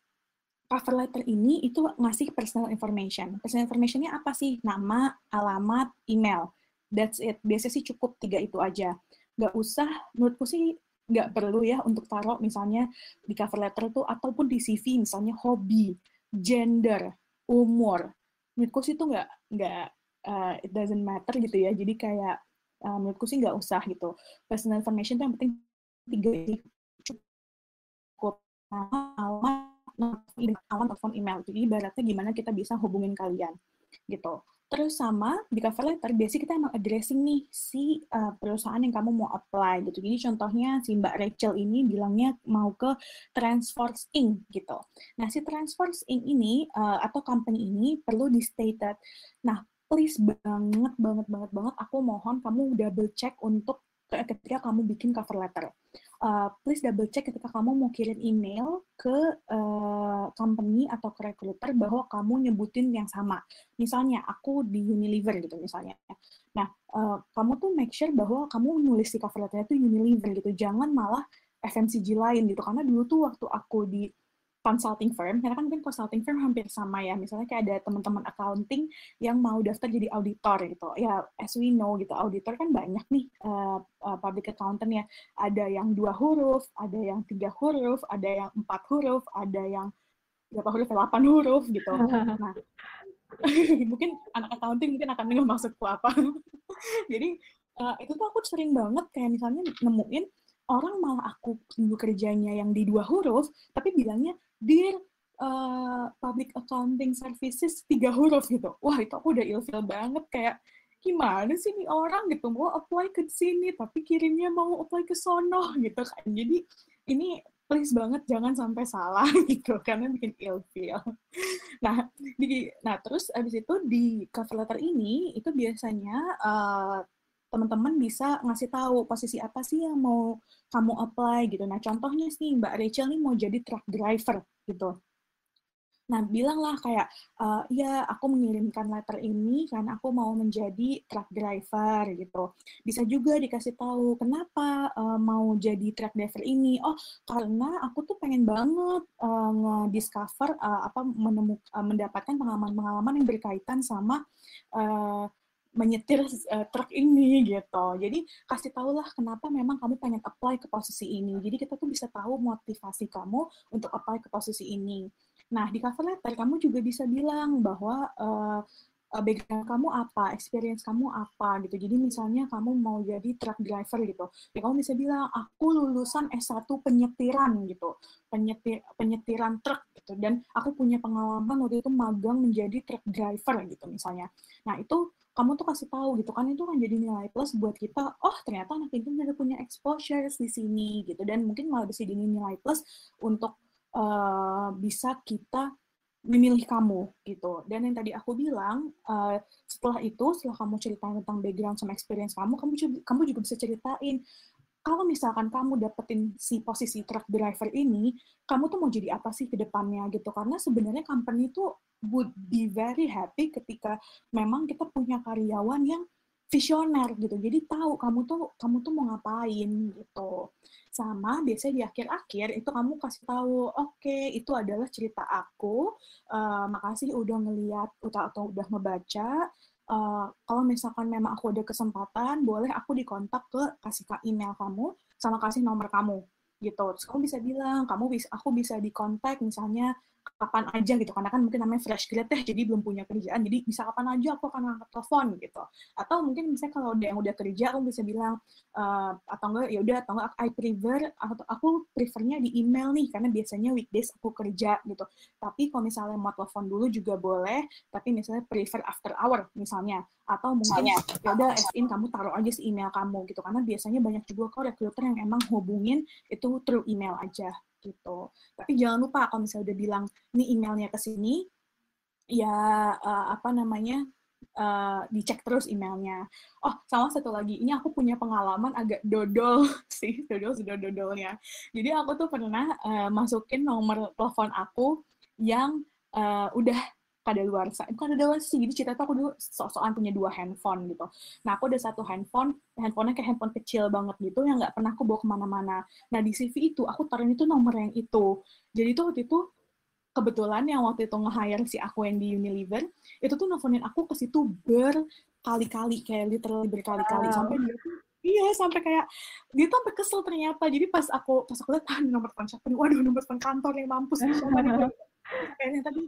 cover letter ini itu ngasih personal information. Personal informationnya apa sih? Nama, alamat, email. That's it. Biasanya sih cukup tiga itu aja. Nggak usah, menurutku sih nggak perlu ya untuk taruh misalnya di cover letter itu ataupun di CV misalnya hobi, gender, umur. Menurutku sih itu nggak nggak uh, it doesn't matter gitu ya. Jadi kayak uh, menurutku sih nggak usah gitu. Personal information itu yang penting tiga alamat, alamat telepon email. Jadi ibaratnya gimana kita bisa hubungin kalian gitu. Terus sama di cover letter biasanya kita emang addressing nih si uh, perusahaan yang kamu mau apply gitu. Jadi contohnya si Mbak Rachel ini bilangnya mau ke Transforce Inc gitu. Nah si Transforce Inc ini uh, atau company ini perlu di stated. Nah please banget banget banget banget aku mohon kamu double check untuk ketika kamu bikin cover letter. Uh, please double check ketika kamu mau kirim email ke uh, company atau ke recruiter bahwa kamu nyebutin yang sama. Misalnya aku di Unilever gitu misalnya. Nah, uh, kamu tuh make sure bahwa kamu nulis di cover letternya itu Unilever gitu. Jangan malah FMCG lain gitu. Karena dulu tuh waktu aku di consulting firm, karena kan mungkin consulting firm hampir sama ya. Misalnya kayak ada teman-teman accounting yang mau daftar jadi auditor gitu. Ya, as we know gitu, auditor kan banyak nih uh, uh, public accountant ya. Ada yang dua huruf, ada yang tiga huruf, ada yang empat huruf, ada yang berapa huruf, delapan huruf gitu. (laughs) Nah, (laughs) mungkin anak accounting mungkin akan dengar maksudku apa. (laughs) jadi uh, itu tuh aku sering banget kayak misalnya nemuin orang malah aku dulu kerjanya yang di dua huruf, tapi bilangnya Dear uh, Public Accounting Services tiga huruf gitu. Wah itu aku udah ilfil banget kayak gimana sih nih orang gitu mau apply ke sini tapi kirimnya mau apply ke sono (laughs) gitu kan. Jadi ini please banget jangan sampai salah (laughs) gitu karena bikin ilfil. Nah, di nah terus abis itu di cover letter ini itu biasanya uh, teman-teman bisa ngasih tahu posisi apa sih yang mau kamu apply gitu. Nah, contohnya sih Mbak Rachel nih mau jadi truck driver gitu. Nah, bilanglah kayak, uh, ya aku mengirimkan letter ini karena aku mau menjadi truck driver gitu. Bisa juga dikasih tahu kenapa uh, mau jadi truck driver ini. Oh, karena aku tuh pengen banget uh, nge-discover uh, apa menemukan uh, mendapatkan pengalaman-pengalaman yang berkaitan sama uh, menyetir uh, truk ini gitu. Jadi kasih tahu lah kenapa memang kamu pengen apply ke posisi ini. Jadi kita tuh bisa tahu motivasi kamu untuk apply ke posisi ini. Nah di cover letter kamu juga bisa bilang bahwa uh, background kamu apa, experience kamu apa gitu. Jadi misalnya kamu mau jadi truck driver gitu, ya kamu bisa bilang aku lulusan S1 penyetiran gitu, penyetir penyetiran truk gitu, dan aku punya pengalaman waktu itu magang menjadi truck driver gitu misalnya. Nah itu kamu tuh kasih tahu gitu kan itu kan jadi nilai plus buat kita oh ternyata anak itu udah punya exposure di sini gitu. Dan mungkin malah bisa jadi nilai plus untuk uh, bisa kita memilih kamu gitu. Dan yang tadi aku bilang uh, setelah itu setelah kamu ceritain tentang background sama experience kamu kamu juga, kamu juga bisa ceritain kalau misalkan kamu dapetin si posisi truck driver ini, kamu tuh mau jadi apa sih ke depannya gitu? Karena sebenarnya company itu would be very happy ketika memang kita punya karyawan yang visioner gitu. Jadi tahu kamu tuh kamu tuh mau ngapain gitu. Sama biasanya di akhir-akhir itu kamu kasih tahu, oke okay, itu adalah cerita aku. Uh, makasih udah ngeliat atau udah ngebaca uh, kalau misalkan memang aku ada kesempatan, boleh aku dikontak ke kasih ke email kamu sama kasih nomor kamu gitu. Terus kamu bisa bilang, kamu bisa aku bisa dikontak misalnya kapan aja gitu karena kan mungkin namanya fresh grad ya jadi belum punya kerjaan jadi bisa kapan aja aku akan angkat telepon gitu. Atau mungkin misalnya kalau ada yang udah kerja aku bisa bilang uh, atau enggak ya udah atau enggak I prefer atau aku prefernya di email nih karena biasanya weekdays aku kerja gitu. Tapi kalau misalnya mau telepon dulu juga boleh tapi misalnya prefer after hour misalnya. Atau mungkin ya udah as in kamu taruh aja si email kamu gitu. Karena biasanya banyak juga kok recruiter yang emang hubungin itu through email aja gitu. Tapi jangan lupa kalau misalnya udah bilang ini emailnya ke sini, ya uh, apa namanya uh, dicek terus emailnya. Oh, sama satu lagi, ini aku punya pengalaman agak dodol (laughs) sih, dodol sudah dodolnya. Jadi aku tuh pernah uh, masukin nomor telepon aku yang uh, udah pada luar sana. Bukan ada luar sih, jadi cerita tuh aku dulu sok-sokan punya dua handphone gitu. Nah, aku ada satu handphone, handphonenya kayak handphone kecil banget gitu, yang nggak pernah aku bawa ke mana-mana. Nah, di CV itu, aku taruh itu nomor yang itu. Jadi tuh waktu itu, kebetulan yang waktu itu nge-hire si aku yang di Unilever, itu tuh nelfonin aku ke situ berkali-kali, kayak literally berkali-kali. Wow. Sampai dia tuh Iya, sampai kayak dia tuh sampai kesel ternyata. Jadi pas aku pas aku lihat ah, nomor telepon siapa nih? Waduh, nomor telepon kantor yang mampus siapa nih? Kayaknya tadi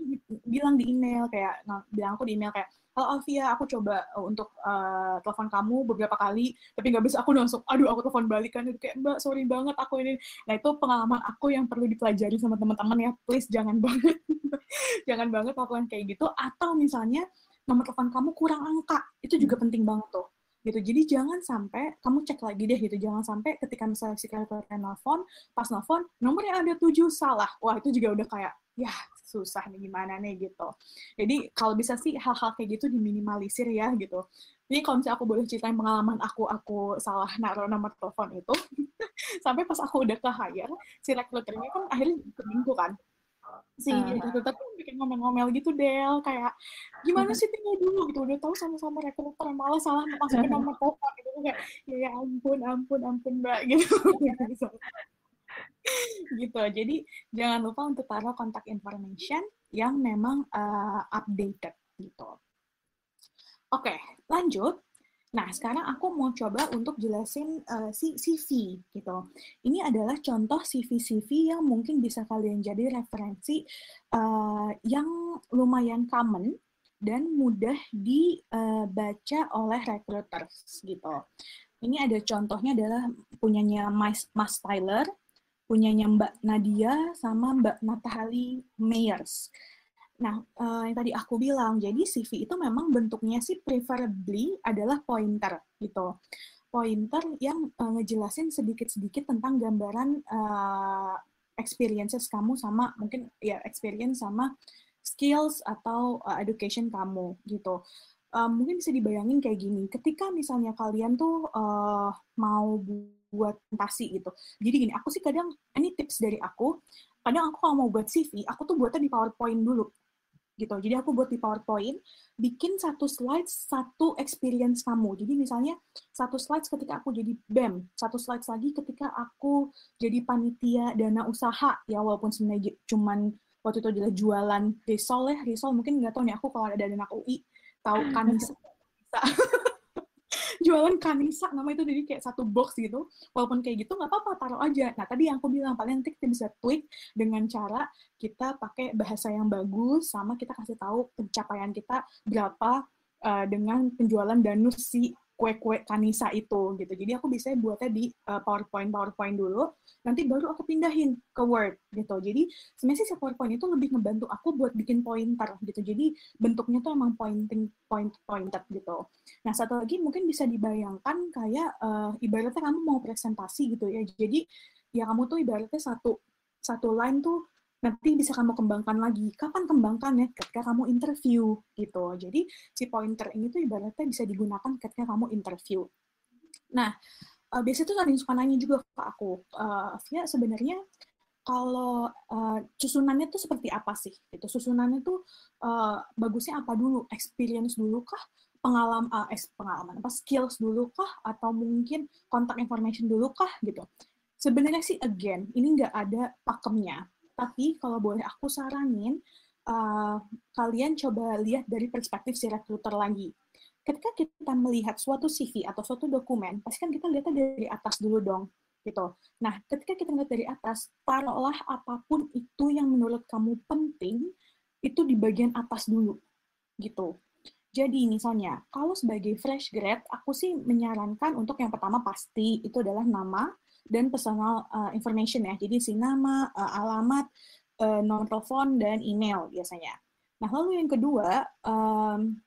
bilang di email kayak nah, bilang aku di email kayak halo Alvia aku coba uh, untuk uh, telepon kamu beberapa kali tapi nggak bisa aku langsung aduh aku telepon balikan itu kayak mbak sorry banget aku ini nah itu pengalaman aku yang perlu dipelajari sama teman-teman ya please jangan banget (laughs) jangan banget lakukan kayak gitu atau misalnya nomor telepon kamu kurang angka itu juga penting banget tuh gitu. Jadi jangan sampai kamu cek lagi deh gitu. Jangan sampai ketika misalnya si karyawan nelfon, pas nelfon nomor yang ada tujuh salah. Wah itu juga udah kayak ya susah nih gimana nih gitu. Jadi kalau bisa sih hal-hal kayak gitu diminimalisir ya gitu. Jadi kalau misalnya aku boleh ceritain pengalaman aku, aku salah naruh nomor telepon itu, (laughs) sampai pas aku udah ke hire, si rekruternya kan akhirnya ke kan. Si uh. rekruter tuh bikin ngomel-ngomel gitu, Del. Kayak, gimana sih tinggal dulu gitu. Udah tahu sama-sama rekruter, malah salah masukin (laughs) nomor telepon gitu. Kayak, ya, ya ampun, ampun, ampun, Mbak. (laughs) Gitu. gitu. Jadi, jangan lupa untuk taruh kontak information yang memang uh, updated gitu. Oke, lanjut. Nah, sekarang aku mau coba untuk jelasin uh, si CV gitu. Ini adalah contoh CV-CV yang mungkin bisa kalian jadi referensi uh, yang lumayan common dan mudah dibaca uh, oleh recruiters gitu. Ini ada contohnya adalah punyanya Mas, Mas Tyler, punyanya Mbak Nadia, sama Mbak Natali Meyers. Nah, uh, yang tadi aku bilang, jadi CV itu memang bentuknya sih preferably adalah pointer gitu. Pointer yang uh, ngejelasin sedikit-sedikit tentang gambaran uh, experiences kamu sama mungkin ya experience sama skills atau uh, education kamu gitu. Uh, mungkin bisa dibayangin kayak gini, ketika misalnya kalian tuh uh, mau buat presentasi gitu. Jadi gini, aku sih kadang, ini tips dari aku, kadang aku kalau mau buat CV, aku tuh buatnya di PowerPoint dulu gitu. Jadi aku buat di PowerPoint, bikin satu slide satu experience kamu. Jadi misalnya satu slide ketika aku jadi BEM, satu slide lagi ketika aku jadi panitia dana usaha ya walaupun sebenarnya cuman waktu itu adalah jualan risol ya, risol mungkin nggak tahu nih aku kalau ada dana UI tahu kan bisa (laughs) jualan kanisa. Nama itu jadi kayak satu box gitu. Walaupun kayak gitu nggak apa-apa taruh aja. Nah tadi yang aku bilang paling nanti kita bisa tweak dengan cara kita pakai bahasa yang bagus sama kita kasih tahu pencapaian kita berapa uh, dengan penjualan danus si kue-kue kanisa itu gitu. Jadi aku bisa buatnya di uh, PowerPoint PowerPoint dulu, nanti baru aku pindahin ke Word gitu. Jadi sebenarnya sih PowerPoint itu lebih ngebantu aku buat bikin pointer gitu. Jadi bentuknya tuh emang pointing point pointed gitu. Nah satu lagi mungkin bisa dibayangkan kayak uh, ibaratnya kamu mau presentasi gitu ya. Jadi ya kamu tuh ibaratnya satu satu line tuh nanti bisa kamu kembangkan lagi. Kapan kembangkan ya? Ketika kamu interview gitu. Jadi si pointer ini tuh ibaratnya bisa digunakan ketika kamu interview. Nah, uh, biasanya tuh ada yang suka nanya juga ke aku, uh, Via sebenarnya kalau uh, susunannya tuh seperti apa sih? Gitu. Susunannya tuh uh, bagusnya apa dulu? Experience dulu kah? Pengalaman, uh, pengalaman apa? Skills dulu kah? Atau mungkin kontak information dulu kah? Gitu. Sebenarnya sih again, ini nggak ada pakemnya tapi kalau boleh aku saranin, uh, kalian coba lihat dari perspektif si recruiter lagi. Ketika kita melihat suatu CV atau suatu dokumen, pasti kan kita lihatnya dari atas dulu dong. gitu. Nah, ketika kita lihat dari atas, taruhlah apa pun itu yang menurut kamu penting, itu di bagian atas dulu. gitu. Jadi misalnya, kalau sebagai fresh grad, aku sih menyarankan untuk yang pertama pasti itu adalah nama, dan personal uh, information ya. Jadi si nama, uh, alamat, uh, nomor telepon dan email biasanya. Nah, lalu yang kedua, um,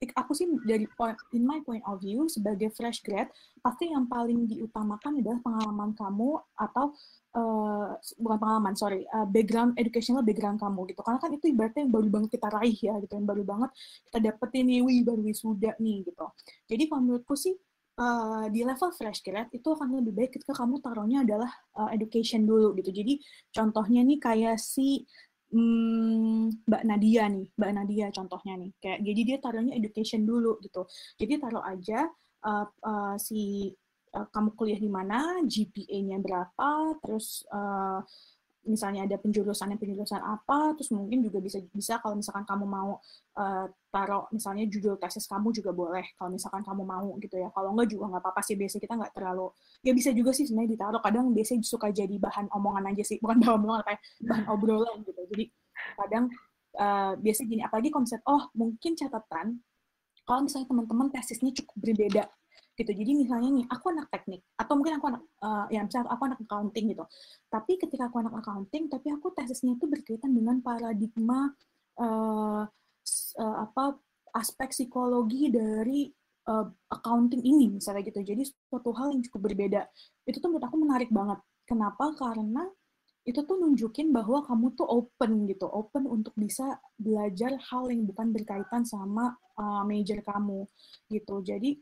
aku sih dari point in my point of view sebagai fresh grad pasti yang paling diutamakan adalah pengalaman kamu atau uh, bukan pengalaman sorry uh, background educational background kamu gitu karena kan itu ibaratnya yang baru banget kita raih ya gitu yang baru banget kita dapetin nih wih baru wisuda nih gitu jadi kalau menurutku sih uh, di level fresh grad itu akan lebih baik ketika kamu taruhnya adalah uh, education dulu gitu. Jadi contohnya nih kayak si hmm, Mbak Nadia nih, Mbak Nadia contohnya nih. Kayak jadi dia taruhnya education dulu gitu. Jadi taruh aja uh, uh, si uh, kamu kuliah di mana, GPA-nya berapa, terus uh, misalnya ada penjurusan yang penjurusan apa, terus mungkin juga bisa bisa kalau misalkan kamu mau uh, taruh misalnya judul tesis kamu juga boleh kalau misalkan kamu mau gitu ya. Kalau enggak juga nggak apa-apa sih biasanya kita nggak terlalu ya bisa juga sih sebenarnya ditaruh. Kadang biasanya suka jadi bahan omongan aja sih, bukan (laughs) bahan omongan kayak bahan obrolan gitu. Jadi kadang uh, biasanya gini apalagi konsep oh mungkin catatan kalau misalnya teman-teman tesisnya cukup berbeda gitu. Jadi misalnya nih, aku anak teknik, atau mungkin aku anak, uh, ya misalnya aku anak accounting gitu. Tapi ketika aku anak accounting, tapi aku tesisnya itu berkaitan dengan paradigma uh, uh, apa aspek psikologi dari uh, accounting ini misalnya gitu. Jadi suatu hal yang cukup berbeda. Itu tuh menurut aku menarik banget. Kenapa? Karena itu tuh nunjukin bahwa kamu tuh open gitu, open untuk bisa belajar hal yang bukan berkaitan sama uh, major kamu gitu. Jadi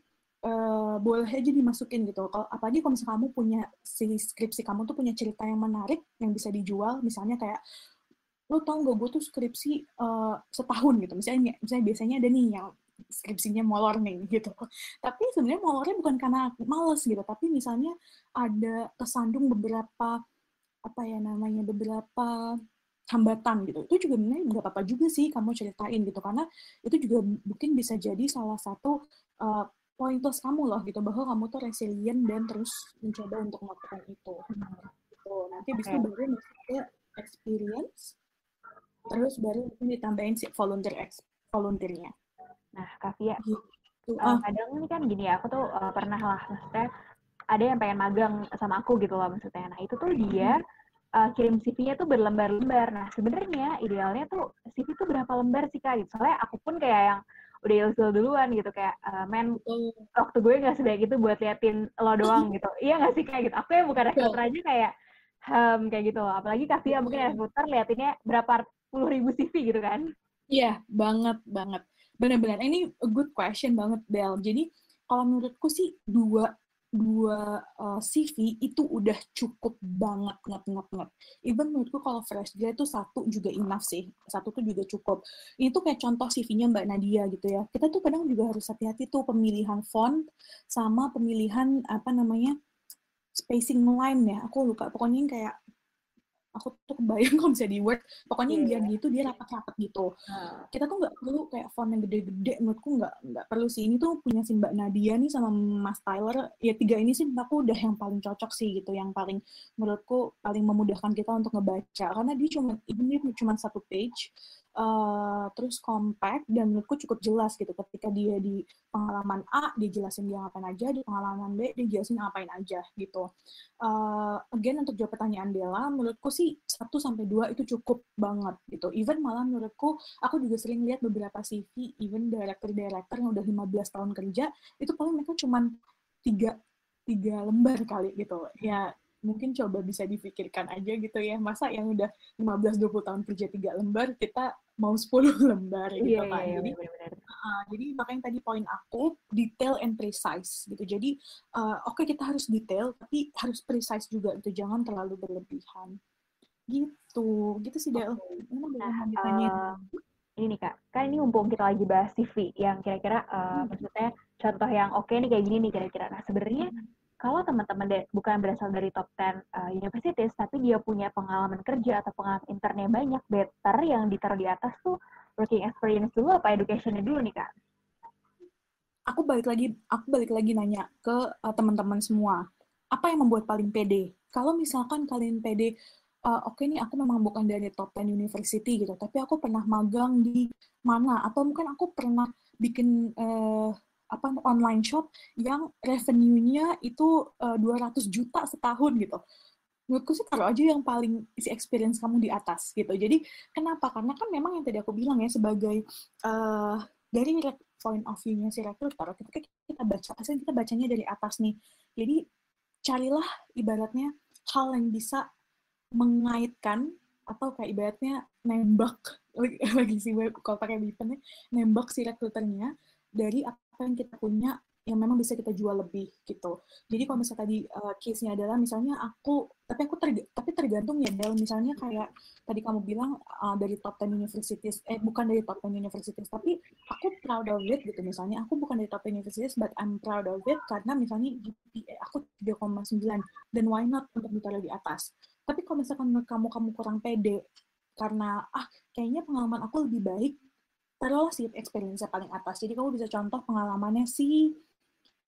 uh, boleh aja dimasukin gitu. Kalau apalagi kalau misalnya kamu punya si skripsi kamu tuh punya cerita yang menarik yang bisa dijual, misalnya kayak lo tau gak gue tuh skripsi uh, setahun gitu. Misalnya, misalnya biasanya ada nih yang skripsinya molor nih (laughs) gitu. Tapi sebenarnya molornya bukan karena males gitu, tapi misalnya ada kesandung beberapa apa ya namanya beberapa hambatan gitu. Itu juga sebenarnya nggak apa-apa juga sih kamu ceritain gitu karena itu juga mungkin bisa jadi salah satu uh, poin plus kamu loh gitu bahwa kamu tuh resilient dan terus mencoba untuk melakukan itu. Gitu. Nanti bisa okay. baru ke experience terus baru mungkin ditambahin si volunteer ex volunteernya. Nah, Kavia, gitu. uh, kadang ini kan gini ya, aku tuh uh, pernah lah maksudnya ada yang pengen magang sama aku gitu loh maksudnya. Nah, itu tuh dia uh, kirim CV-nya tuh berlembar-lembar. Nah, sebenarnya idealnya tuh CV tuh berapa lembar sih Kak? Gitu. Soalnya aku pun kayak yang udah ilfil duluan gitu kayak uh, men waktu gue nggak sebaik itu buat liatin lo doang (laughs) gitu. Iya nggak sih kayak gitu. Aku yang bukan rekruter aja kayak um, kayak gitu. Loh apalagi kasih mungkin rekruter liatinnya berapa puluh ribu CV gitu kan. Iya banget banget. Benar-benar ini a good question banget Bel jadi kalau menurutku sih dua dua uh, eh, CV itu udah cukup banget nget nget nget. Even menurutku kalau fresh grad itu satu juga enough sih, satu tuh juga cukup. Ini tuh kayak contoh CV-nya Mbak Nadia gitu ya. Kita tuh kadang juga harus hati-hati tuh pemilihan font sama pemilihan apa namanya spacing line ya. Aku lupa. Pokoknya kayak aku tuh kebayang kalau bisa di Word pokoknya yeah. biar gitu dia rapat-rapat gitu. Uh. kita tuh nggak perlu kayak font yang gede-gede menurutku nggak nggak perlu sih. Ini tuh punya si Mbak Nadia nih sama Mas Tyler. Ya tiga ini sih aku udah yang paling cocok sih gitu yang paling menurutku paling memudahkan kita untuk ngebaca. Karena dia cuma ini cuma satu page uh, terus compact dan menurutku cukup jelas gitu. Ketika dia di pengalaman A dia jelasin dia ngapain aja di pengalaman B dia jelasin ngapain aja gitu. Uh, again untuk jawab pertanyaan Bella menurutku sih 1 sampai dua itu cukup banget gitu. Even malah menurutku aku juga sering lihat beberapa CV even director-director yang udah 15 tahun kerja itu paling mereka cuma tiga tiga lembar kali gitu. Ya mungkin coba bisa difikirkan aja gitu ya. Masa yang udah 15-20 tahun kerja tiga lembar kita mau 10 (laughs) lembar gitu yeah, kan. yeah, jadi bener -bener. Uh, jadi makanya tadi poin aku detail and precise gitu. Jadi uh, oke okay, kita harus detail tapi harus precise juga itu jangan terlalu berlebihan. Gitu. Gitu sih Del. Nah, uh, ini nih kak. Kan ini mumpung kita lagi bahas CV yang kira-kira uh, hmm. maksudnya contoh yang oke okay nih kayak gini nih kira-kira. Nah sebenarnya hmm kalau teman-teman bukan berasal dari top 10 uh, universities, tapi dia punya pengalaman kerja atau pengalaman internnya banyak, better yang ditaruh di atas tuh working experience dulu apa educationnya dulu nih kak? Aku balik lagi, aku balik lagi nanya ke uh, teman-teman semua, apa yang membuat paling pede? Kalau misalkan kalian pede, uh, oke okay nih aku memang bukan dari top 10 university gitu, tapi aku pernah magang di mana, atau mungkin aku pernah bikin uh, apa online shop yang revenue-nya itu uh, eh, 200 juta setahun gitu. Menurutku sih taruh aja yang paling isi experience kamu di atas gitu. Jadi kenapa? Karena kan memang yang tadi aku bilang ya sebagai uh, dari point of view-nya si recruiter, ketika kita baca, asli kita bacanya dari atas nih. Jadi carilah ibaratnya hal yang bisa mengaitkan atau kayak ibaratnya nembak (laughs) lagi si web kalau pakai Bipen nembak si rekruternya dari apa yang kita punya yang memang bisa kita jual lebih gitu. Jadi kalau misalnya tadi uh, case-nya adalah misalnya aku, tapi aku terg tapi tergantung ya Del, misalnya kayak tadi kamu bilang uh, dari top 10 universities, eh bukan dari top 10 universities, tapi aku proud of it gitu misalnya, aku bukan dari top 10 universities, but I'm proud of it karena misalnya GPA aku 3,9 dan why not untuk ditaruh di atas. Tapi kalau misalkan kamu kamu kurang pede karena ah kayaknya pengalaman aku lebih baik taruhlah si experience paling atas. Jadi kamu bisa contoh pengalamannya si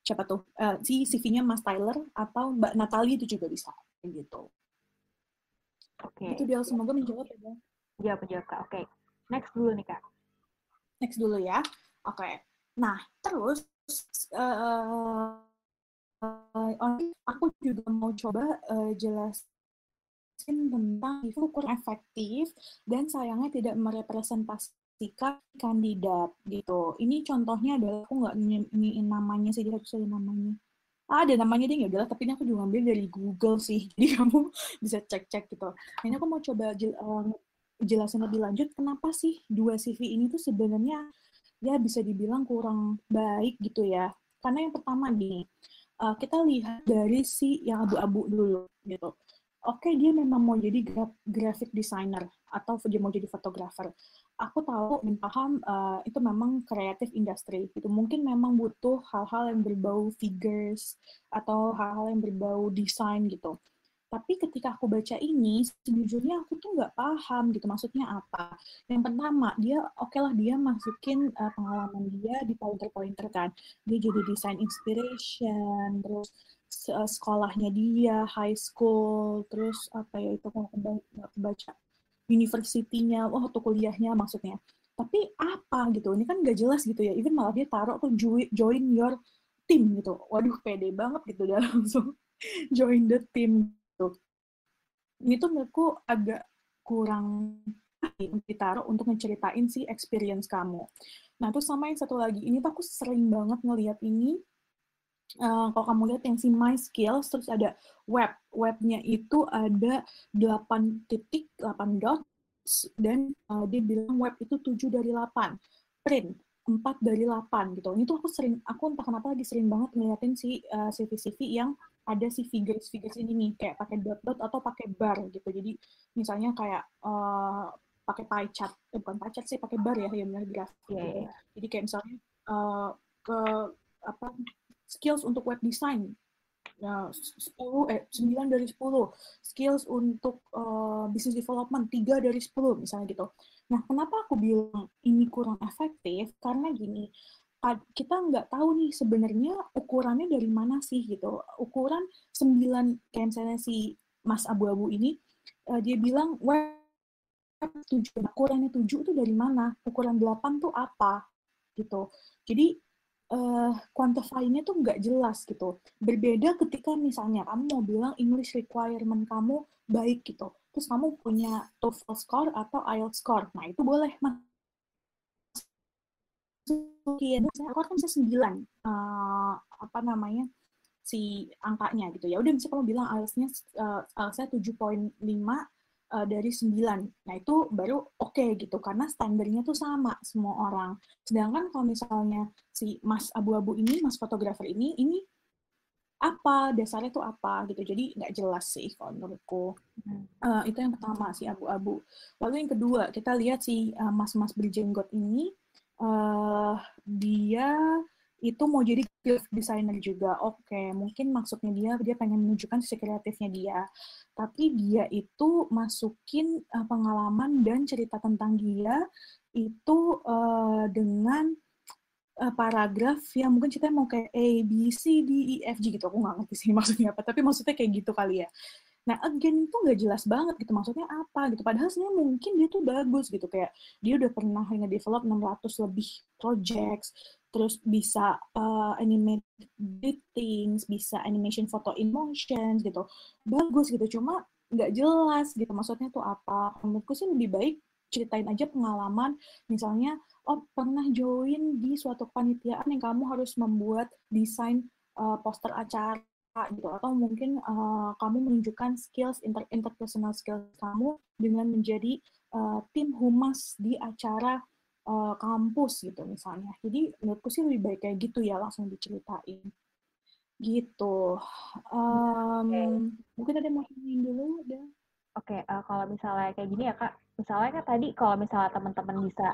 siapa tuh uh, si CV-nya Mas Tyler atau Mbak Natalie itu juga bisa gitu. Oke. Okay. Itu dia semoga menjawab ya. Jawab menjawab kak. Oke. Okay. Next dulu nih kak. Next dulu ya. Oke. Okay. Nah terus uh, uh, aku juga mau coba uh, jelasin tentang itu kurang efektif dan sayangnya tidak merepresentasi ketika kandidat gitu. Ini contohnya adalah aku nggak nyiin namanya sih, dia harus namanya. Ah, ada namanya dia nggak tapi ini aku juga ambil dari Google sih. (laughs) Jadi kamu bisa cek-cek gitu. Ini aku mau coba jel, jelasin lebih lanjut kenapa sih dua CV ini tuh sebenarnya ya bisa dibilang kurang baik gitu ya. Karena yang pertama nih, uh, kita lihat dari si yang abu-abu dulu gitu. Oke, okay, dia memang mau jadi graphic designer atau dia mau jadi fotografer. Aku tahu dan paham uh, itu memang kreatif industri gitu. Mungkin memang butuh hal-hal yang berbau figures atau hal-hal yang berbau desain gitu. Tapi ketika aku baca ini, sejujurnya aku tuh nggak paham gitu maksudnya apa. Yang pertama, dia oke okay lah dia masukin uh, pengalaman dia di pointer-pointer kan. Dia jadi design inspiration, terus sekolahnya dia, high school, terus apa ya itu aku baca university-nya, oh tuh kuliahnya maksudnya. Tapi apa gitu, ini kan nggak jelas gitu ya. Even malah dia taruh tuh join your team gitu. Waduh, pede banget gitu dia (laughs) langsung join the team gitu. Ini tuh menurutku agak kurang ditaruh untuk ngeceritain si experience kamu. Nah, terus sama yang satu lagi, ini tuh aku sering banget ngelihat ini, uh, kalau kamu lihat yang si My Skills, terus ada web. Webnya itu ada 8 titik, 8 dots, dan uh, dia bilang web itu 7 dari 8. Print, 4 dari 8 gitu. Ini tuh aku sering, aku entah kenapa lagi sering banget ngeliatin si uh, CV-CV yang ada si figures figures ini nih kayak pakai dot dot atau pakai bar gitu jadi misalnya kayak uh, pakai pie chart eh, bukan pie chart sih pakai bar ya yang benar grafik yeah, yeah. jadi kayak misalnya uh, ke apa skills untuk web design ya 10 eh 9 dari 10 skills untuk uh, business development 3 dari 10 misalnya gitu. Nah, kenapa aku bilang ini kurang efektif? Karena gini, kita nggak tahu nih sebenarnya ukurannya dari mana sih gitu. Ukuran 9 kayak misalnya si Mas Abu-Abu ini uh, dia bilang web 7 ukurannya 7 itu dari mana? Ukuran 8 tuh apa? gitu. Jadi uh, quantify-nya tuh nggak jelas gitu. Berbeda ketika misalnya kamu mau bilang English requirement kamu baik gitu. Terus kamu punya TOEFL score atau IELTS score. Nah, itu boleh, Mas masukin aku kan bisa sembilan uh, apa namanya si angkanya gitu ya udah bisa kamu bilang IELTS-nya uh, IELTS-nya 7.5 uh, dari 9. Nah, itu baru oke okay, gitu karena standarnya tuh sama semua orang. Sedangkan kalau misalnya si Mas abu-abu ini, Mas fotografer ini ini apa dasarnya tuh apa gitu jadi nggak jelas sih kalau menurutku uh, itu yang pertama si abu-abu lalu yang kedua kita lihat si uh, mas-mas berjenggot ini uh, dia itu mau jadi graphic designer juga. Oke, okay, mungkin maksudnya dia dia pengen menunjukkan sisi kreatifnya dia. Tapi dia itu masukin uh, pengalaman dan cerita tentang dia itu uh, dengan uh, paragraf yang mungkin ceritanya mau kayak A, B, C, D, E, F, G gitu. Aku nggak ngerti sih (laughs) maksudnya apa. Tapi maksudnya kayak gitu kali ya. Nah, again itu nggak jelas banget gitu, maksudnya apa gitu. Padahal sebenarnya mungkin dia tuh bagus gitu, kayak dia udah pernah nge-develop 600 lebih projects, terus bisa uh, animate things, bisa animation photo in motion gitu. Bagus gitu, cuma nggak jelas gitu maksudnya tuh apa. Menurutku sih lebih baik ceritain aja pengalaman, misalnya, oh pernah join di suatu panitiaan yang kamu harus membuat desain uh, poster acara gitu atau mungkin uh, kamu menunjukkan skills inter interpersonal skills kamu dengan menjadi uh, tim humas di acara uh, kampus gitu misalnya. Jadi menurutku sih lebih baik kayak gitu ya langsung diceritain gitu. Um, okay. Mungkin ada yang mau tanyain dulu udah. Oke, okay, uh, kalau misalnya kayak gini ya kak, misalnya kan tadi kalau misalnya teman-teman bisa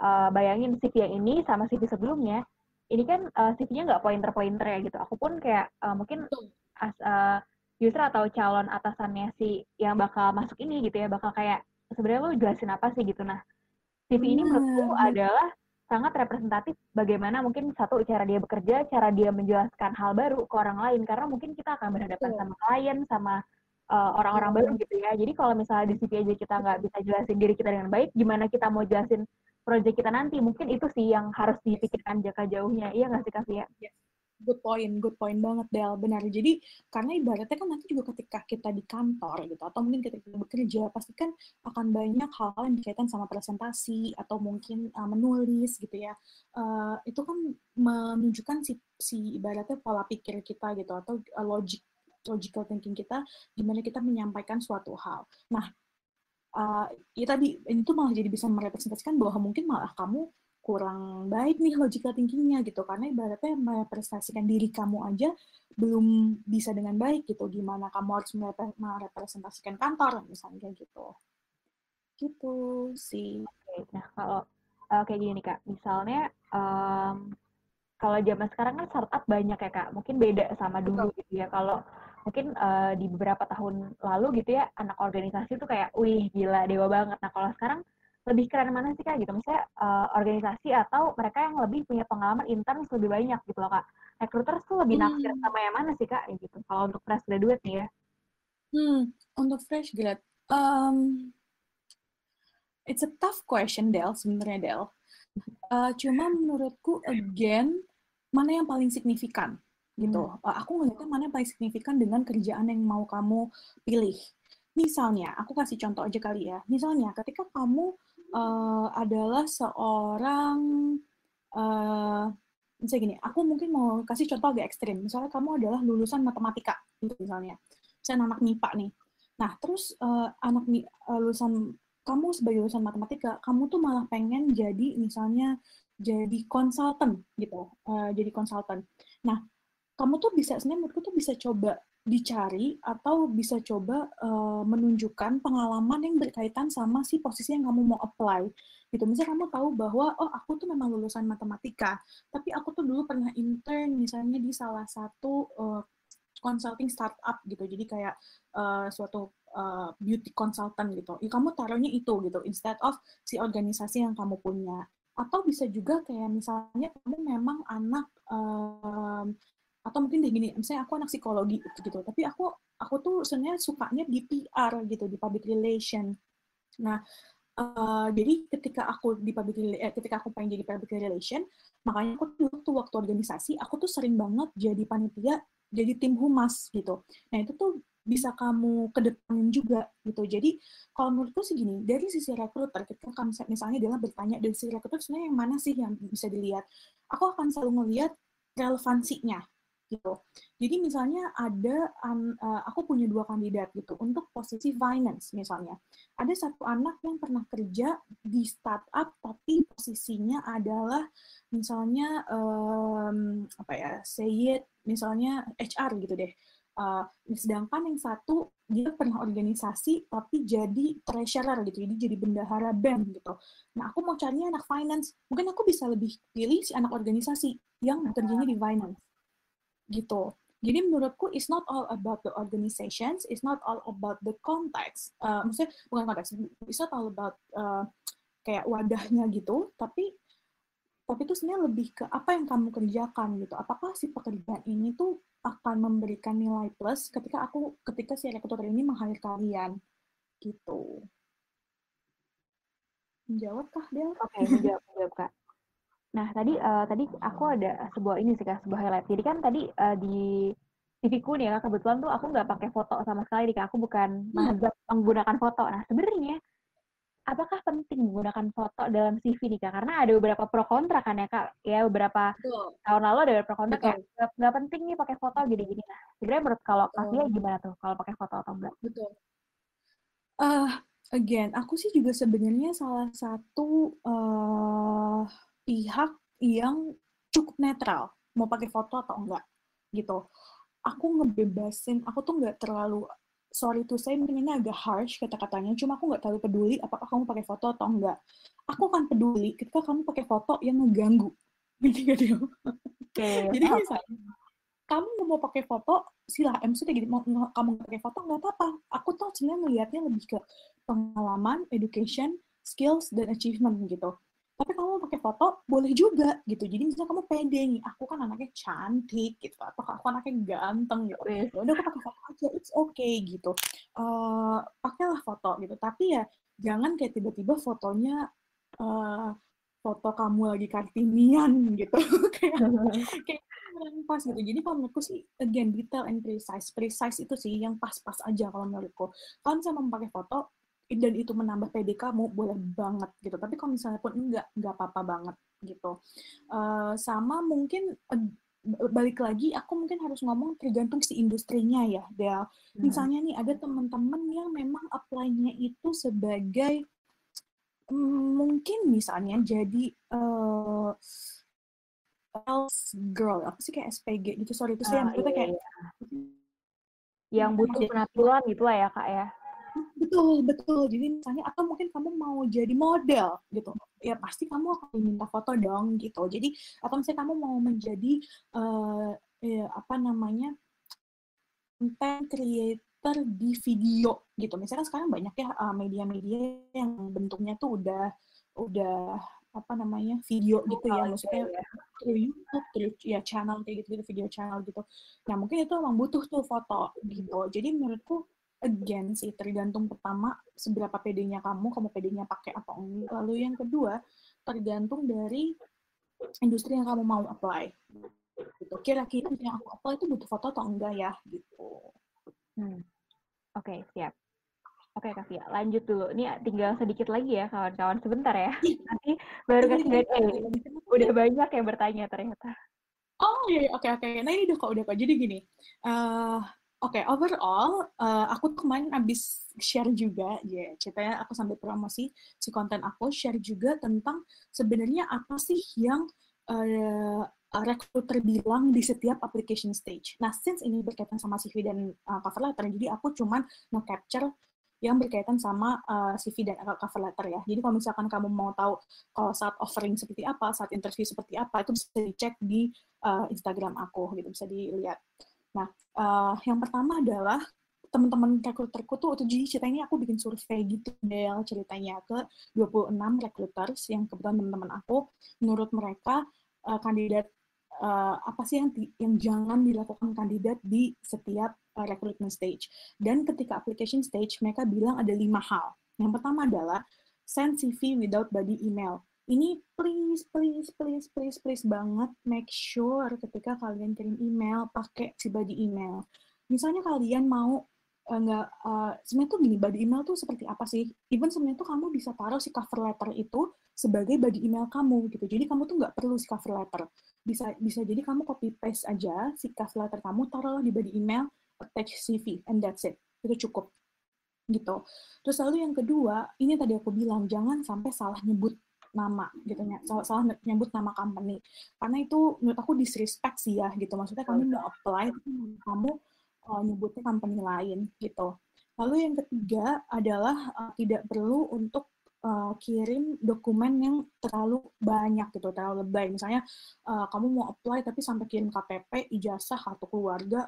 uh, bayangin CV yang ini sama CV sebelumnya, ini kan uh, CV-nya nggak pointer-pointer ya gitu. Aku pun kayak uh, mungkin as uh, user atau calon atasannya si yang bakal masuk ini gitu ya, bakal kayak sebenarnya lo jelasin apa sih gitu. Nah, CV ini menurutku adalah sangat representatif bagaimana mungkin satu cara dia bekerja, cara dia menjelaskan hal baru ke orang lain karena mungkin kita akan berhadapan sama klien, sama orang-orang uh, baru gitu ya. Jadi kalau misalnya di CV aja kita nggak bisa jelasin diri kita dengan baik, gimana kita mau jelasin proyek kita nanti. Mungkin itu sih yang harus dipikirkan jangka jauhnya. Iya nggak sih, Kavia? Yes. Good point, good point banget, Del. Benar. Jadi, karena ibaratnya kan nanti juga ketika kita di kantor gitu, atau mungkin ketika kita bekerja, pasti kan akan banyak hal-hal yang berkaitan sama presentasi, atau mungkin uh, menulis gitu ya. Uh, itu kan menunjukkan si, si ibaratnya pola pikir kita gitu, atau uh, logic logical thinking kita, gimana kita menyampaikan suatu hal. Nah, uh, ya tadi ini tuh malah jadi bisa merepresentasikan bahwa mungkin malah kamu kurang baik nih logical thinkingnya gitu. Karena ibaratnya merepresentasikan diri kamu aja belum bisa dengan baik gitu. Gimana kamu harus merepresentasikan kantor misalnya gitu. Gitu sih. Oke, nah kalau uh, kayak gini nih kak. Misalnya um, kalau zaman sekarang kan startup banyak ya kak. Mungkin beda sama dulu gitu ya. Kalau mungkin uh, di beberapa tahun lalu gitu ya anak organisasi tuh kayak wih gila dewa banget. Nah kalau sekarang lebih keren mana sih kak? Gitu misalnya uh, organisasi atau mereka yang lebih punya pengalaman intern lebih banyak gitu loh kak. Recruiter tuh lebih hmm. naksir sama yang mana sih kak? Gitu kalau untuk fresh graduate nih ya. Hmm untuk fresh grad um, it's a tough question Del sebenarnya Del. Uh, cuma menurutku again mana yang paling signifikan gitu. Hmm. uh, aku ngeliatnya mana yang paling signifikan dengan kerjaan yang mau kamu pilih. Misalnya aku kasih contoh aja kali ya. Misalnya ketika kamu uh, adalah seorang uh, misalnya gini, aku mungkin mau kasih contoh agak ekstrim. Misalnya kamu adalah lulusan matematika, gitu misalnya. Misalnya anak MIPA nih. Nah, terus uh, anak uh, lulusan kamu sebagai lulusan matematika, kamu tuh malah pengen jadi misalnya jadi konsultan gitu, uh, jadi konsultan. Nah, kamu tuh bisa sebenarnya menurutku tuh bisa coba dicari atau bisa coba uh, menunjukkan pengalaman yang berkaitan sama si posisi yang kamu mau apply. Gitu. Misalnya kamu tahu bahwa oh aku tuh memang lulusan matematika tapi aku tuh dulu pernah intern misalnya di salah satu uh, consulting startup gitu. Jadi kayak uh, suatu uh, beauty consultant gitu. Ya kamu taruhnya itu gitu instead of si organisasi yang kamu punya. Atau bisa juga kayak misalnya kamu memang anak um, atau mungkin deh gini misalnya aku anak psikologi gitu, tapi aku aku tuh sebenarnya sukanya di PR gitu di public relation nah uh, jadi ketika aku di public eh, ketika aku pengen jadi public relation makanya aku tuh waktu organisasi aku tuh sering banget jadi panitia jadi tim humas gitu nah itu tuh bisa kamu kedepanin juga gitu. Jadi kalau menurutku sih gini, dari sisi rekruter, ketika kamu misalnya adalah bertanya dari sisi rekruter sebenarnya yang mana sih yang bisa dilihat? Aku akan selalu melihat relevansinya gitu. Jadi misalnya ada um, uh, aku punya dua kandidat gitu untuk posisi finance misalnya. Ada satu anak yang pernah kerja di startup tapi posisinya adalah misalnya um, apa ya, say it misalnya HR gitu deh. Uh, sedangkan yang satu dia pernah organisasi tapi jadi treasurer gitu, jadi jadi bendahara bank gitu. Nah aku mau carinya anak finance, mungkin aku bisa lebih pilih si anak organisasi yang kerjanya di finance gitu. Jadi menurutku it's not all about the organizations, it's not all about the context. Uh, maksudnya bukan konteks, it's not all about uh, kayak wadahnya gitu, tapi tapi itu sebenarnya lebih ke apa yang kamu kerjakan gitu. Apakah si pekerjaan ini tuh akan memberikan nilai plus ketika aku ketika si rekruter ini meng-hire kalian gitu. Menjawab kah Del? Oke, okay, menjawab, menjawab Kak. Nah, tadi uh, tadi aku ada sebuah ini sih Kak, sebuah highlight. Jadi kan tadi uh, di CV-ku nih ya, kebetulan tuh aku nggak pakai foto sama sekali nih Kak. Aku bukan hmm. menggunakan foto. Nah, sebenarnya apakah penting menggunakan foto dalam CV nih Kak? Karena ada beberapa pro kontra kan ya Kak. Ya beberapa Betul. tahun lalu ada beberapa pro kontra kayak nggak penting nih pakai foto gini-gini. Nah, sebenarnya menurut kalau Kak gimana tuh kalau pakai foto atau enggak? Betul. Uh, again, aku sih juga sebenarnya salah satu uh, pihak yang cukup netral mau pakai foto atau enggak gitu. Aku ngebebasin aku tuh nggak terlalu sorry tuh saya mungkin ini agak harsh kata-katanya cuma aku nggak terlalu peduli apakah kamu pakai foto atau enggak. Aku akan peduli ketika kamu pakai foto yang ngeganggu (laughs) gitu gak dia jadi misalnya kamu mau pakai foto silahkan maksudnya gitu mau kamu pakai foto nggak apa-apa. Aku tuh sebenarnya melihatnya lebih ke pengalaman education skills dan achievement gitu tapi kamu pakai foto? Boleh juga gitu. Jadi misalnya kamu pede nih aku kan anaknya cantik gitu. Atau aku anaknya ganteng gitu udah aku pakai foto aja it's okay gitu. Uh, pakailah foto gitu. Tapi ya jangan kayak tiba-tiba fotonya uh, foto kamu lagi kartinian gitu. (laughs) Kayak (laughs) kayak pas gitu. Jadi kalau menurutku sih again detail and precise. Precise itu sih yang pas-pas aja kalau menurutku. Kalau misalnya mau pakai foto dan itu menambah PD kamu boleh banget gitu. Tapi kalau misalnya pun enggak enggak apa-apa banget gitu. Uh, sama mungkin uh, balik lagi aku mungkin harus ngomong tergantung si industrinya ya Del. Hmm. misalnya nih ada teman-teman yang memang apply-nya itu sebagai mungkin misalnya jadi uh, else girl apa sih kayak SPG gitu. Sorry itu sih yang maksudnya kayak iya. yang butuh penampilan gitu lah ya kak ya betul betul. Jadi misalnya atau mungkin kamu mau jadi model gitu. Ya pasti kamu akan diminta foto dong gitu. Jadi atau misalnya kamu mau menjadi uh, ya, apa namanya content creator di video gitu. Misalnya sekarang banyak ya media-media uh, yang bentuknya tuh udah udah apa namanya video gitu ya. Maksudnya ya. through YouTube through ya channel kayak gitu gitu video channel gitu. Nah mungkin itu emang butuh tuh foto gitu. Jadi menurutku again sih tergantung pertama seberapa pedenya kamu kamu pedenya pakai apa enggak lalu yang kedua tergantung dari industri yang kamu mau apply gitu kira-kira yang aku apply itu butuh foto atau enggak ya gitu hmm. oke okay, siap Oke Kak Fia, lanjut dulu. Ini tinggal sedikit lagi ya kawan-kawan, sebentar ya. Nanti baru kasih (laughs) Q&A. Udah banyak yang bertanya ternyata. Oh iya, oke oke. Nah ini udah kok, udah kok. Jadi gini, uh, Oke, okay, overall, uh, aku kemarin abis share juga, ya yeah, ceritanya aku sambil promosi si konten aku, share juga tentang sebenarnya apa sih yang uh, recruiter bilang di setiap application stage. Nah, since ini berkaitan sama CV dan uh, cover letter, jadi aku cuman nge-capture yang berkaitan sama uh, CV dan cover letter ya. Jadi kalau misalkan kamu mau tahu kalau saat offering seperti apa, saat interview seperti apa, itu bisa dicek di uh, Instagram aku, gitu bisa dilihat. Nah, uh, yang pertama adalah teman-teman rekruterku tuh jadi ceritanya aku bikin survei gitu Del ceritanya ke 26 recruiters yang kebetulan teman-teman aku. Menurut mereka uh, kandidat uh, apa sih yang yang jangan dilakukan kandidat di setiap uh, recruitment stage? Dan ketika application stage mereka bilang ada lima hal. Yang pertama adalah send CV without body email ini please please please please please banget make sure ketika kalian kirim email pakai si body email. Misalnya kalian mau enggak uh, uh, sebenarnya tuh gini body email tuh seperti apa sih? Even sebenarnya tuh kamu bisa taruh si cover letter itu sebagai body email kamu gitu. Jadi kamu tuh nggak perlu si cover letter. Bisa bisa jadi kamu copy paste aja si cover letter kamu taruh di body email attach CV and that's it. Itu cukup gitu. Terus lalu yang kedua ini tadi aku bilang jangan sampai salah nyebut nama gitu ya salah, salah nyebut nama company. Karena itu menurut aku disrespect sih ya gitu. Maksudnya kamu mau apply kamu uh, nyebutnya company lain gitu. Lalu yang ketiga adalah uh, tidak perlu untuk uh, kirim dokumen yang terlalu banyak gitu terlalu lebay. Misalnya uh, kamu mau apply tapi sampai kirim KTP ijazah kartu keluarga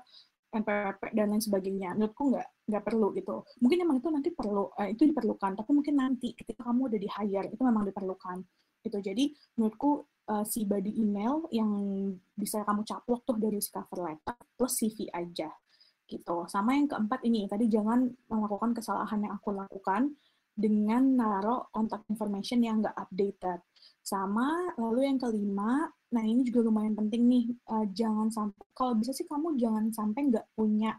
NPWP dan lain sebagainya. Menurutku nggak nggak perlu gitu. Mungkin emang itu nanti perlu eh, itu diperlukan, tapi mungkin nanti ketika kamu udah di hire itu memang diperlukan gitu. Jadi menurutku uh, si body email yang bisa kamu caplok tuh dari si cover letter plus CV aja gitu. Sama yang keempat ini tadi jangan melakukan kesalahan yang aku lakukan dengan naruh kontak information yang nggak updated. Sama lalu yang kelima Nah, ini juga lumayan penting nih. Uh, jangan sampai, kalau bisa sih kamu jangan sampai nggak punya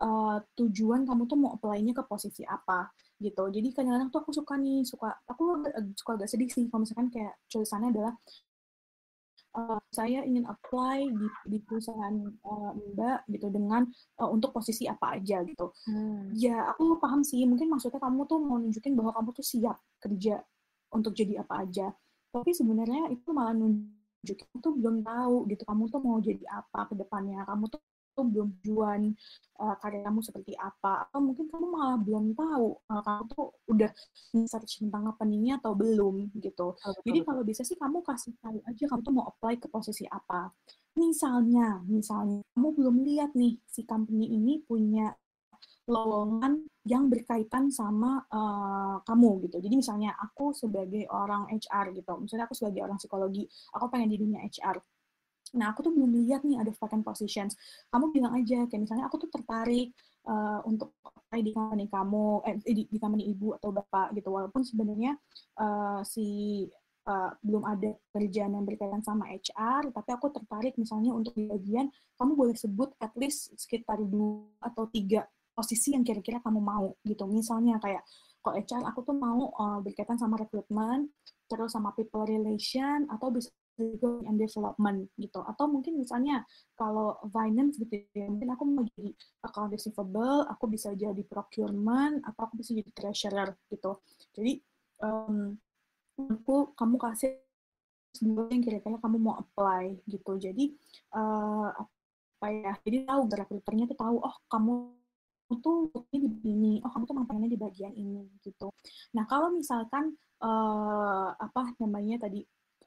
uh, tujuan kamu tuh mau apply-nya ke posisi apa gitu. Jadi kadang-kadang tuh aku suka nih, suka aku suka agak sedih sih kalau misalkan kayak tulisannya adalah uh, saya ingin apply di, di perusahaan uh, Mbak gitu dengan uh, untuk posisi apa aja gitu. Hmm. Ya, aku paham sih. Mungkin maksudnya kamu tuh mau nunjukin bahwa kamu tuh siap kerja untuk jadi apa aja. Tapi sebenarnya itu malah nunjukin tuh belum tahu gitu kamu tuh mau jadi apa ke depannya kamu tuh belum tujuan uh, karya kamu seperti apa atau mungkin kamu malah belum tahu uh, kamu tuh udah search tentang apa ini atau belum gitu oh, jadi kalau bisa sih kamu kasih tahu aja kamu tuh mau apply ke posisi apa misalnya misalnya kamu belum lihat nih si company ini punya lowongan yang berkaitan sama uh, kamu gitu. Jadi misalnya aku sebagai orang HR gitu, misalnya aku sebagai orang psikologi, aku pengen di dunia HR. Nah, aku tuh belum lihat nih ada vacant positions. Kamu bilang aja, kayak misalnya aku tuh tertarik uh, untuk apply di company kamu, eh, di, di company ibu atau bapak gitu. Walaupun sebenarnya uh, si uh, belum ada kerjaan yang berkaitan sama HR, tapi aku tertarik misalnya untuk di bagian, kamu boleh sebut at least sekitar dua atau tiga posisi yang kira-kira kamu mau gitu. Misalnya kayak kalau HR aku tuh mau uh, berkaitan sama rekrutmen, terus sama people relation atau bisa juga and development gitu atau mungkin misalnya kalau finance gitu ya mungkin aku mau jadi account receivable aku bisa jadi procurement atau aku bisa jadi treasurer gitu jadi um, aku kamu kasih dua yang kira-kira kamu mau apply gitu. Jadi uh, apa ya? Jadi tahu recruiternya tuh tahu oh kamu tuh di sini, oh kamu tuh mampannya di bagian ini gitu. Nah kalau misalkan uh, apa namanya tadi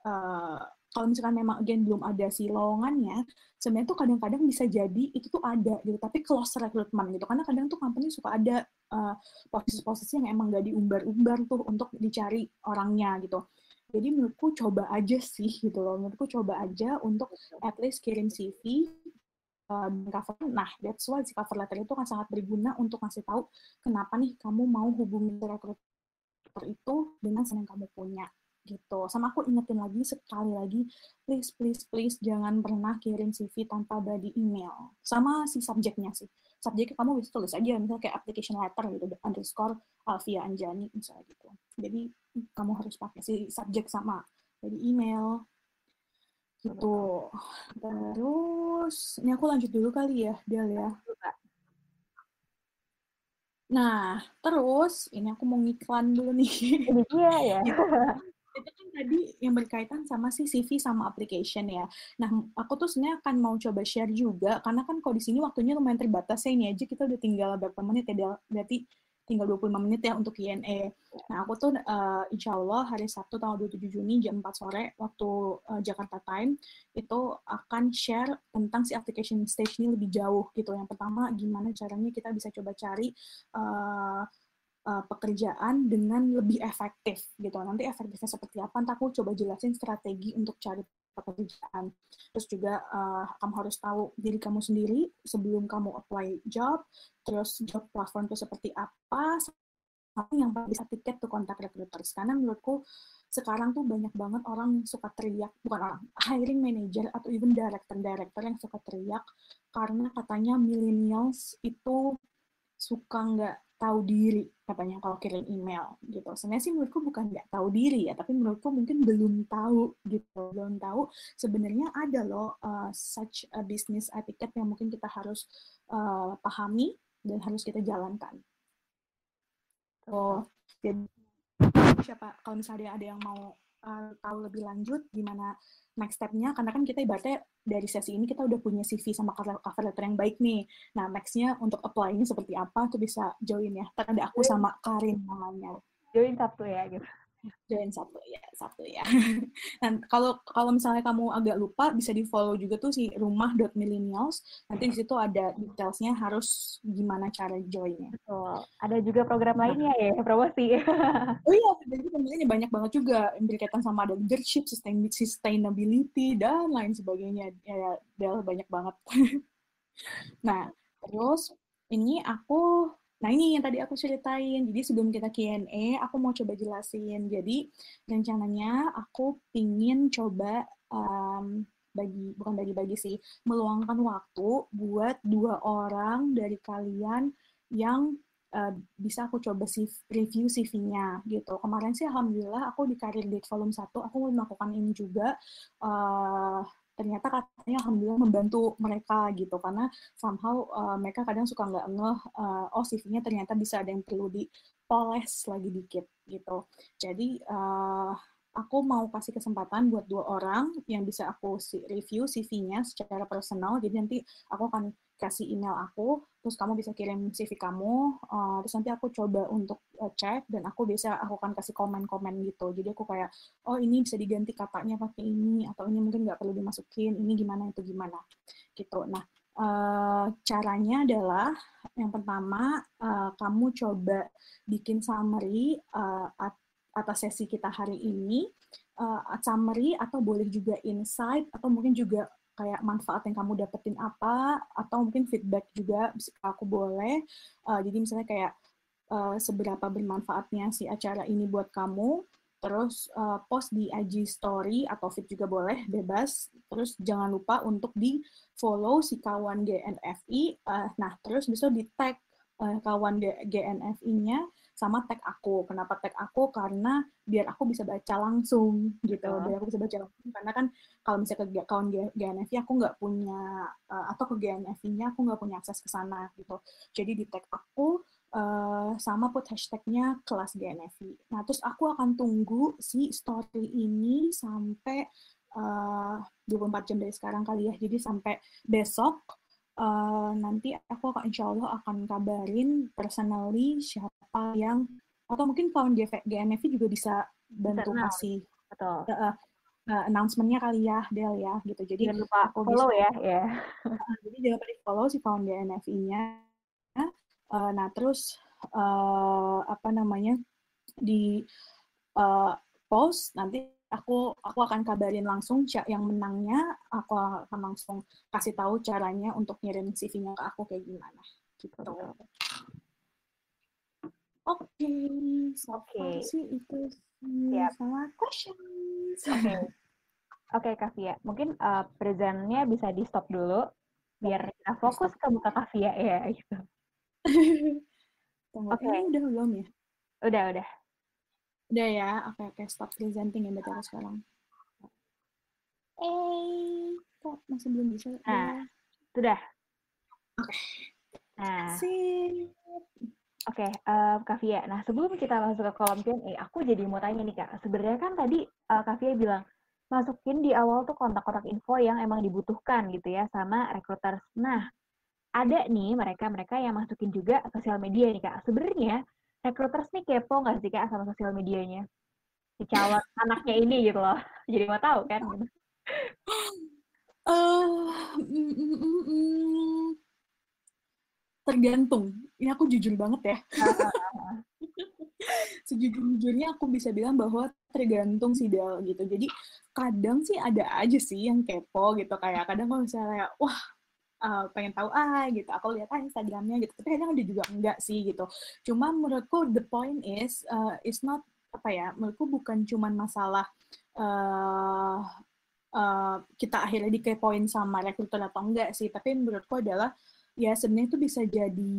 uh, kalau misalkan memang again belum ada si lowongannya, sebenarnya tuh kadang-kadang bisa jadi itu tuh ada gitu, tapi close recruitment gitu. Karena kadang tuh company suka ada posisi-posisi uh, yang emang gak diumbar-umbar tuh untuk dicari orangnya gitu. Jadi menurutku coba aja sih gitu loh. Menurutku coba aja untuk at least kirim CV uh, cover. Nah, that's why si cover letter itu kan sangat berguna untuk ngasih tahu kenapa nih kamu mau hubungi recruiter itu dengan senang kamu punya gitu. Sama aku ingetin lagi sekali lagi, please please please jangan pernah kirim CV tanpa body email. Sama si subjeknya sih. Subjeknya kamu bisa tulis aja misalnya kayak application letter gitu underscore Alvia Anjani misalnya gitu. Jadi kamu harus pakai si subjek sama body email gitu. Terus ini aku lanjut dulu kali ya, Del ya. Nah, terus ini aku mau ngiklan dulu nih. Iya ya. (laughs) (laughs) itu kan tadi yang berkaitan sama si CV sama application ya. Nah, aku tuh sebenarnya akan mau coba share juga, karena kan kalau di sini waktunya lumayan terbatas ya, ini aja kita udah tinggal berapa menit ya, berarti tinggal 25 menit ya untuk Q&A. Nah, aku tuh uh, insya Allah hari Sabtu tanggal 27 Juni jam 4 sore waktu uh, Jakarta Time itu akan share tentang si application stage ini lebih jauh gitu. Yang pertama, gimana caranya kita bisa coba cari uh, uh, pekerjaan dengan lebih efektif gitu. Nanti efektifnya seperti apa? Nanti aku coba jelasin strategi untuk cari pekerjaan. Terus juga uh, kamu harus tahu diri kamu sendiri sebelum kamu apply job. Terus job platform itu seperti apa? Yang bisa tiket tuh kontak recruiters. Karena menurutku sekarang tuh banyak banget orang suka teriak, bukan orang, hiring manager atau even director-director yang suka teriak karena katanya millennials itu suka nggak tahu diri katanya kalau kirim email gitu. Sebenarnya sih menurutku bukan nggak tahu diri ya, tapi menurutku mungkin belum tahu gitu, belum tahu sebenarnya ada loh uh, such a business etiquette yang mungkin kita harus uh, pahami dan harus kita jalankan. Oh, jadi siapa kalau misalnya ada yang mau uh, tahu lebih lanjut gimana next step-nya karena kan kita ibaratnya dari sesi ini kita udah punya CV sama cover letter yang baik nih. Nah, next-nya untuk apply-nya seperti apa tuh bisa join ya. Ntar ada aku sama Karin namanya. Join Sabtu ya gitu join satu ya satu ya. Dan (laughs) kalau kalau misalnya kamu agak lupa bisa di follow juga tuh si rumah dot millennials nanti di situ ada detailsnya harus gimana cara joinnya. Betul. Ada juga program nah. lainnya ya promosi. (laughs) Oh iya jadi programnya banyak banget juga yang berkaitan sama ada leadership sustainability dan lain sebagainya. Ya, ya banyak banget. (laughs) Nah terus ini aku Nah ini yang tadi aku ceritain. Jadi sebelum kita Q&A, aku mau coba jelasin. Jadi rencananya aku pingin coba um, bagi bukan bagi-bagi sih, meluangkan waktu buat dua orang dari kalian yang uh, bisa aku coba sih review CV-nya gitu. Kemarin sih alhamdulillah aku di Karir Date Volume 1 aku melakukan ini juga uh, ternyata katanya alhamdulillah membantu mereka gitu karena somehow uh, mereka kadang suka nggak ngeh uh, oh CV-nya ternyata bisa ada yang perlu dipoles lagi dikit gitu jadi uh, aku mau kasih kesempatan buat dua orang yang bisa aku review CV-nya secara personal. Jadi nanti aku akan kasih email aku, terus kamu bisa kirim CV kamu, uh, terus nanti aku coba untuk uh, cek dan aku bisa aku akan kasih komen-komen gitu. Jadi aku kayak, oh ini bisa diganti katanya pakai ini atau ini mungkin nggak perlu dimasukin, ini gimana itu gimana gitu. Nah uh, caranya adalah yang pertama uh, kamu coba bikin summary uh, atas sesi kita hari ini, uh, summary atau boleh juga insight atau mungkin juga kayak manfaat yang kamu dapetin apa atau mungkin feedback juga aku boleh. Uh, jadi misalnya kayak uh, seberapa bermanfaatnya si acara ini buat kamu. Terus uh, post di IG story atau feed juga boleh, bebas. Terus jangan lupa untuk di follow si kawan GNFI. Uh, nah, terus bisa di tag uh, kawan GNFI-nya sama tag aku. Kenapa tag aku? Karena biar aku bisa baca langsung gitu. Uh. Biar aku bisa baca langsung. Karena kan kalau misalnya ke kawan GNFI aku nggak punya uh, atau ke GNFI-nya aku nggak punya akses ke sana gitu. Jadi di tag aku uh, sama put hashtagnya kelas GNFI. Nah, terus aku akan tunggu si story ini sampai uh, 24 jam dari sekarang kali ya. Jadi sampai besok uh, nanti aku akan insya Allah akan kabarin personally siapa yang atau mungkin kawan GNFI juga bisa bantu kasih Betul. Uh, uh, announcementnya kali ya Del ya gitu. Jadi jangan lupa aku follow bisa, ya ya. (laughs) Uh, jadi jangan lupa di follow si kawan GNFI-nya uh, nah terus uh, apa namanya di uh, post nanti aku aku akan kabarin langsung yang menangnya aku akan langsung kasih tahu caranya untuk ngirim CV-nya ke aku kayak gimana gitu. Oke, okay. so okay. sih itu sama questions. Oke, okay. okay, Kavia. Mungkin uh, presentnya bisa di stop dulu biar kita fokus ke muka Kavia ya (laughs) gitu. Oke, okay. udah belum ya? Udah, udah. Udah ya, oke okay, oke okay. stop presenting ya berarti sekarang. Eh, kok masih belum bisa? Nah, ya? sudah. Oke. Okay. Nah. Sip. Oke, okay, uh, Kak. Nah, sebelum kita masuk ke kolom Q&A, aku jadi mau tanya nih, Kak. Sebenarnya kan tadi uh, Kak bilang, masukin di awal tuh kontak-kontak info yang emang dibutuhkan gitu ya sama recruiters. Nah, ada nih mereka-mereka yang masukin juga sosial media nih, Kak. Sebenarnya recruiters nih kepo nggak sih, Kak, sama sosial medianya? Si calon (laughs) anaknya ini gitu loh. Jadi mau tahu kan? Uh, mm, mm, mm, mm tergantung. Ini aku jujur banget ya. (laughs) Sejujur-jujurnya aku bisa bilang bahwa tergantung sih Del gitu. Jadi kadang sih ada aja sih yang kepo gitu kayak kadang kalau misalnya wah uh, pengen tahu ah gitu aku lihat ah Instagramnya gitu tapi kadang ada juga enggak sih gitu cuma menurutku the point is uh, is not apa ya menurutku bukan cuma masalah uh, uh, kita akhirnya dikepoin sama rekruter atau enggak sih tapi menurutku adalah ya sebenarnya itu bisa jadi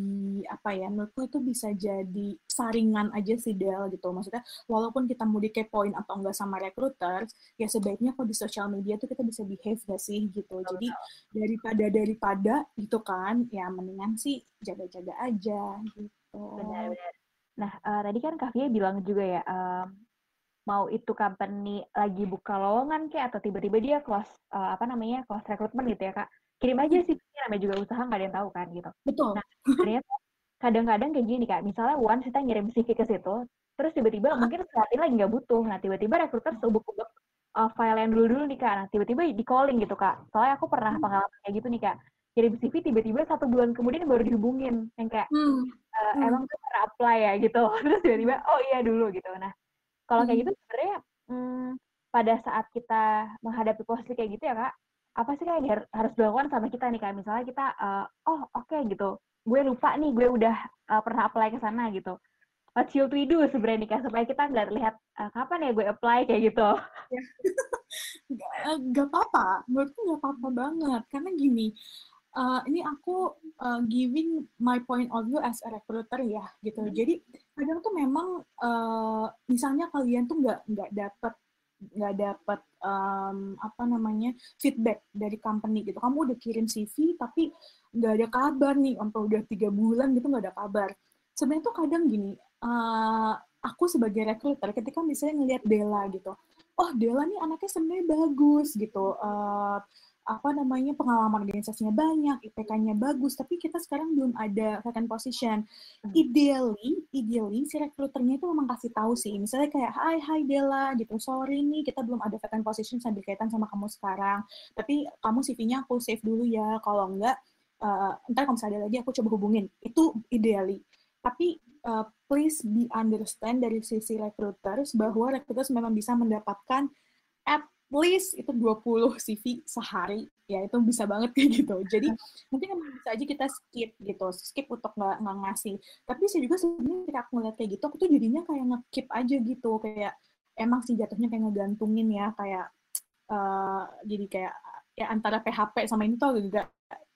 apa ya menurutku itu bisa jadi saringan aja sih Del gitu. Maksudnya walaupun kita mau dikepoin atau enggak sama recruiter ya sebaiknya kalau di sosial media tuh kita bisa behave gak sih gitu. Betul. jadi daripada daripada gitu kan ya mendingan sih jaga-jaga aja gitu. Benar-benar nah uh, tadi kan Kavia bilang juga ya um, mau itu company lagi buka lowongan kayak atau tiba-tiba dia close uh, apa namanya close recruitment gitu ya kak kirim aja sih namanya juga usaha nggak ada yang tahu kan gitu. Betul. Nah ternyata kadang-kadang kayak gini kak. Misalnya one kita ngirim CV ke situ terus tiba-tiba uh mungkin saat ini lagi nggak butuh. Nah tiba-tiba rekruter subuk-ubuk uh, file yang dulu-dulu nih kak. Nah tiba-tiba di calling gitu kak. Soalnya aku pernah hmm. pengalaman kayak gitu nih kak. Kirim CV tiba-tiba satu bulan kemudian baru dihubungin. Yang kayak hmm. Hmm. emang tuh pernah apply ya? gitu. (laughs) Terus tiba-tiba oh iya dulu gitu. Nah kalau kayak gitu sebenarnya hmm, pada saat kita menghadapi posisi kayak gitu ya kak apa sih kayak yang harus dilakukan sama kita nih kayak misalnya kita uh, oh oke okay, gitu. Gue lupa nih gue udah uh, pernah apply ke sana gitu. What should we do sebenarnya nih kak supaya kita nggak terlihat uh, kapan ya gue apply kayak gitu. (laughs) Nggak apa-apa. Menurutku nggak apa-apa banget. Karena gini uh, ini aku uh, giving my point of view as a recruiter ya gitu. Hmm. jadi kadang tuh memang uh, misalnya kalian tuh nggak nggak dapet nggak dapat um, apa namanya feedback dari company gitu. Kamu udah kirim CV tapi nggak ada kabar nih sampai udah tiga bulan gitu nggak ada kabar. Sebenarnya tuh kadang gini uh, aku sebagai recruiter ketika misalnya ngelihat Dela gitu oh Dela nih anaknya sebenarnya bagus gitu. Uh, apa namanya pengalaman organisasinya banyak, IPK-nya bagus, tapi kita sekarang belum ada vacant position. Hmm. Ideally, ideally si rekruternya itu memang kasih tahu sih, misalnya kayak, Hai, Hai Dela, gitu, sorry nih kita belum ada vacant position sambil kaitan sama kamu sekarang, tapi kamu CV-nya aku save dulu ya, kalau enggak, uh, ntar kalau misalnya ada lagi aku coba hubungin. Itu ideally. Tapi uh, please be understand dari sisi recruiters bahwa recruiters memang bisa mendapatkan at least itu 20 (laughs) CV sehari. Ya itu bisa banget kayak gitu. Jadi (laughs) mungkin bisa aja kita skip gitu skip untuk nggak nggak ngasih. Tapi saya juga sebenarnya ketika aku ngeliat kayak gitu aku tuh jadinya kayak ngekip aja gitu. Kayak emang sih jatuhnya kayak ngegantungin ya kayak uh, jadi kayak ya antara PHP sama ini tuh agak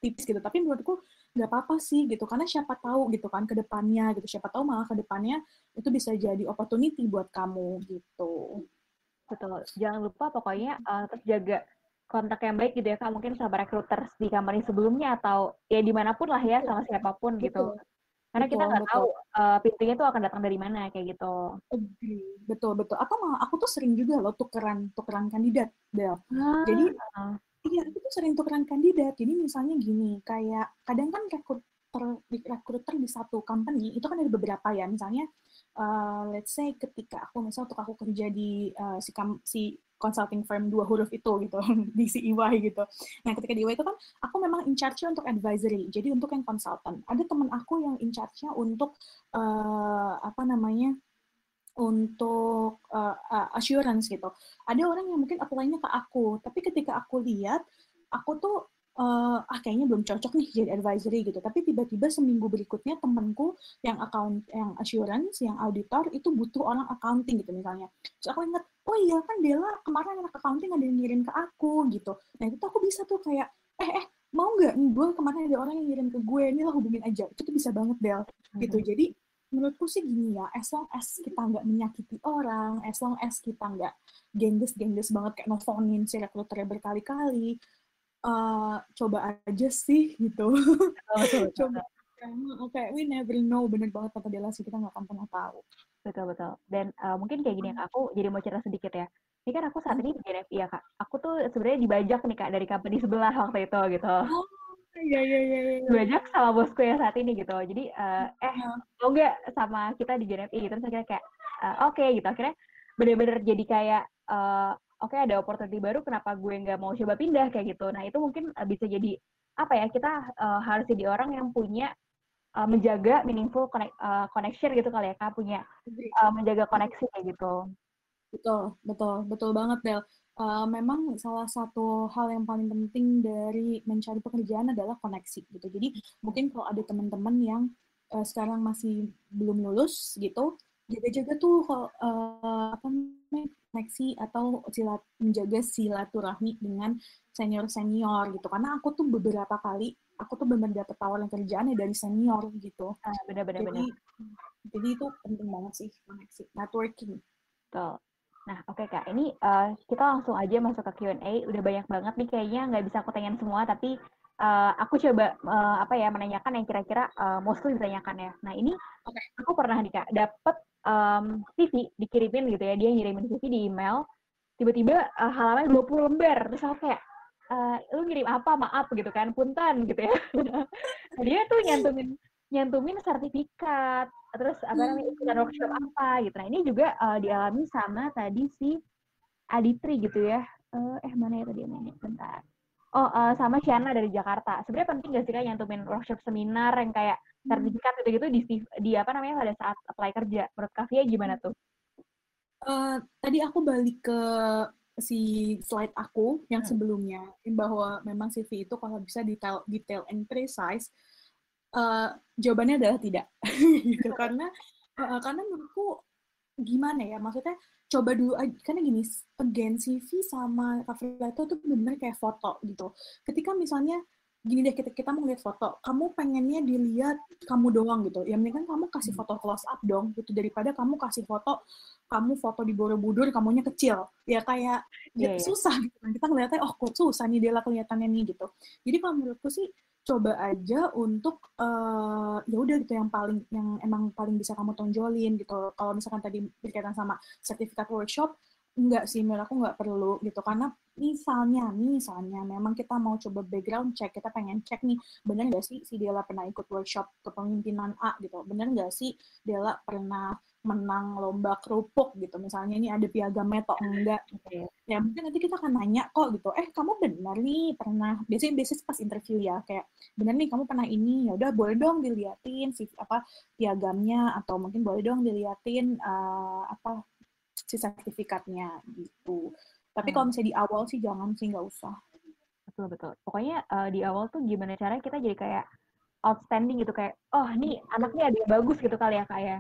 tipis gitu. Tapi menurutku nggak apa-apa sih gitu karena siapa tahu gitu kan ke depannya gitu. Siapa tahu malah ke depannya itu bisa jadi opportunity buat kamu gitu Betul. Jangan lupa pokoknya uh, tetap jaga kontak yang baik gitu ya kak mungkin sama recruiter di company sebelumnya atau ya di mana pun lah ya sama siapa pun gitu Karena betul, kita nggak tahu uh, pintunya tuh akan datang dari mana kayak gitu. Betul betul. Atau malah aku tuh sering juga loh tukeran tukeran kandidat, Del. Ah. Jadi iya aku tuh sering tukeran kandidat. Jadi misalnya gini, kayak kadang kan rekrut rekruter di satu company itu kan ada beberapa ya misalnya uh, let's say ketika aku misal untuk aku kerja di uh, si si consulting firm dua huruf itu gitu (laughs) di si EY gitu. Nah ketika di EY itu kan aku memang in charge untuk advisory, jadi untuk yang consultant. Ada teman aku yang in charge-nya untuk uh, apa namanya untuk uh, assurance gitu. Ada orang yang mungkin apply-nya ke aku, tapi ketika aku lihat, aku tuh uh, ah kayaknya belum cocok nih jadi advisory gitu. Tapi tiba-tiba seminggu berikutnya temanku yang account yang assurance, yang auditor itu butuh orang accounting gitu misalnya. Terus aku ingat, oh iya kan Dela kemarin anak accounting ada yang ngirim ke aku gitu. Nah itu aku bisa tuh kayak, eh eh mau nggak gue kemarin ada orang yang ngirim ke gue, ini lah hubungin aja. Itu tuh bisa banget Del gitu. Hmm. Jadi menurutku sih gini ya, as long as kita nggak menyakiti orang, as long as kita nggak gengges-gengges banget kayak nelfonin si rekruternya berkali-kali, uh, coba aja sih gitu. Oh, coba. Oke, (laughs) okay, we never know. Bener banget kata Dela sih, kita nggak akan pernah tahu. Betul, betul. Dan uh, mungkin kayak gini, aku jadi mau cerita sedikit ya. Ini kan aku saat ini di NFI ya, Kak. Aku tuh sebenarnya dibajak nih, Kak, dari company sebelah (laughs) waktu itu, gitu. Oh, iya, iya, iya. iya. Dibajak sama bosku yang saat ini, gitu. Jadi, uh, eh, mau nggak sama kita di GNFI? Terus akhirnya kayak, uh, oke, okay, gitu. Akhirnya bener-bener jadi kayak, uh, oke okay, ada opportunity baru kenapa gue nggak mau coba pindah kayak gitu. Nah itu mungkin uh, bisa jadi apa ya kita uh, harus jadi orang yang punya uh, menjaga meaningful connect, uh, connection gitu kali ya kak punya uh, menjaga koneksi kayak gitu. Betul betul betul banget Del. Uh, memang salah satu hal yang paling penting dari mencari pekerjaan adalah koneksi gitu. Jadi mungkin kalau ada teman-teman yang uh, sekarang masih belum lulus gitu jaga-jaga tuh uh, apa namanya koneksi atau silat, menjaga silaturahmi dengan senior senior gitu. Karena aku tuh beberapa kali aku tuh benar dapet tawaran kerjaan ya dari senior gitu. Ah, benar-benar jadi jadi itu penting banget sih koneksi networking. Betul. Nah, oke okay, Kak, ini uh, kita langsung aja masuk ke Q&A. Udah banyak banget nih kayaknya. Nggak bisa aku tanyain semua, tapi uh, aku coba uh, apa ya menanyakan yang kira-kira uh, mostly ditanyakan ya. Nah, ini okay. aku pernah nih Kak dapet um, CV dikirimin gitu ya. Dia ngirimin CV di email. Tiba-tiba uh, halaman 20 lembar. Terus aku kayak uh, lu ngirim apa? Maaf gitu kan. Punten gitu ya. (laughs) Nah, dia tuh nyantumin nyantumin sertifikat. Terus apa namanya ikutan workshop apa gitu. Nah ini juga uh, dialami sama tadi si Aditri gitu ya. Uh, eh mana ya tadi namanya bentar oh uh, sama Shana dari Jakarta sebenarnya penting gak sih kan nyantumin workshop seminar yang kayak sertifikat gitu-gitu di, di apa namanya pada saat apply kerja. Menurut Kavia gimana tuh? Uh, tadi aku balik ke si slide aku yang hmm. sebelumnya bahwa memang CV itu kalau bisa detail detail and precise uh, jawabannya adalah tidak (laughs) gitu karena uh, karena menurutku gimana ya? Maksudnya coba dulu aja karena gini again CV sama cover letter itu benar kayak foto gitu. Ketika misalnya gini deh kita kita mau lihat foto kamu pengennya dilihat kamu doang gitu. Ya mendingan kamu kasih foto close up dong gitu daripada kamu kasih foto kamu foto di Borobudur kamunya kecil. Ya kayak yeah, ya, susah gitu kan. Kita ngeliatnya oh kok susah nih dia lah kelihatannya nih gitu. Jadi kalau menurutku sih coba aja untuk uh, ya udah gitu yang paling yang emang paling bisa kamu tonjolin gitu. Kalau misalkan tadi berkaitan sama sertifikat workshop enggak sih menurut aku nggak perlu gitu. Karena misalnya misalnya memang kita mau coba background check kita pengen cek nih bener nggak sih si Dela pernah ikut workshop kepemimpinan A gitu? Bener nggak sih Dela pernah menang lomba kerupuk gitu misalnya ini ada piagam meto enggak gitu ya. ya mungkin nanti kita akan nanya kok gitu eh kamu benar nih pernah biasanya biasanya pas interview ya kayak benar nih kamu pernah ini ya udah boleh dong diliatin si apa piagamnya atau mungkin boleh dong diliatin uh, apa si sertifikatnya gitu. Tapi hmm. kalau misalnya di awal sih jangan sih nggak usah. Betul betul. Pokoknya uh, di awal tuh gimana caranya kita jadi kayak outstanding gitu kayak oh nih anaknya ada yang bagus gitu kali ya kak ya.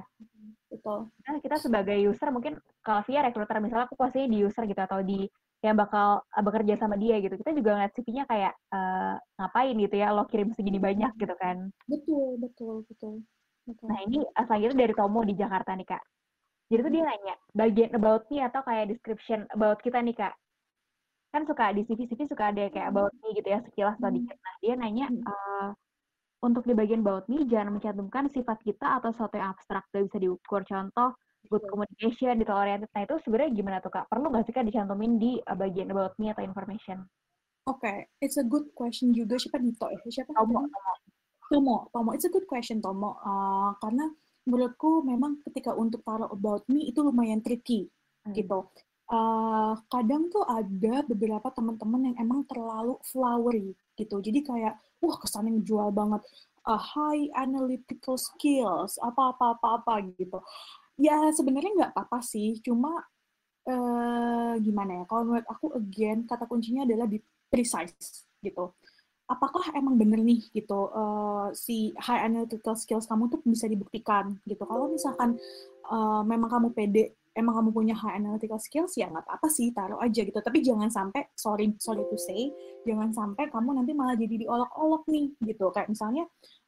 Betul. Nah, kita sebagai user mungkin kalau via recruiter misalnya aku posisinya di user gitu atau di yang bakal uh, bekerja sama dia gitu. Kita juga ngeliat CV-nya kayak uh, ngapain gitu ya lo kirim segini banyak gitu kan. Betul, betul, betul. betul. Nah, ini itu dari Tomo di Jakarta nih, Kak. Jadi tuh dia nanya bagian about me atau kayak description about kita nih kak. Kan suka di CV-CV suka ada kayak about me gitu ya sekilas atau dikit. Nah dia nanya uh, untuk di bagian about me jangan mencantumkan sifat kita atau sesuatu yang abstrak gak bisa diukur contoh good communication detail oriented nah itu sebenarnya gimana tuh kak perlu nggak sih kak dicantumin di uh, bagian about me atau information Oke, okay. it's a good question juga. Siapa Dito ya? Siapa? Tomo. Tomo. Tomo. It's a good question, Tomo. Uh, karena menurutku memang ketika untuk taruh about me itu lumayan tricky hmm. gitu. Uh, kadang tuh ada beberapa teman-teman yang emang terlalu flowery gitu. Jadi kayak, wah kesannya jual banget. Uh, high analytical skills, apa-apa-apa-apa gitu. Ya sebenarnya nggak apa-apa sih, cuma uh, gimana ya? Kalau menurut aku again kata kuncinya adalah di precise gitu. Apakah emang bener nih gitu uh, si high analytical skills kamu tuh bisa dibuktikan gitu. Kalau misalkan uh, memang kamu pede, emang kamu punya high analytical skills ya nggak apa-apa sih taruh aja gitu. Tapi jangan sampai sorry sorry to say, jangan sampai kamu nanti malah jadi diolok-olok nih gitu. Kayak misalnya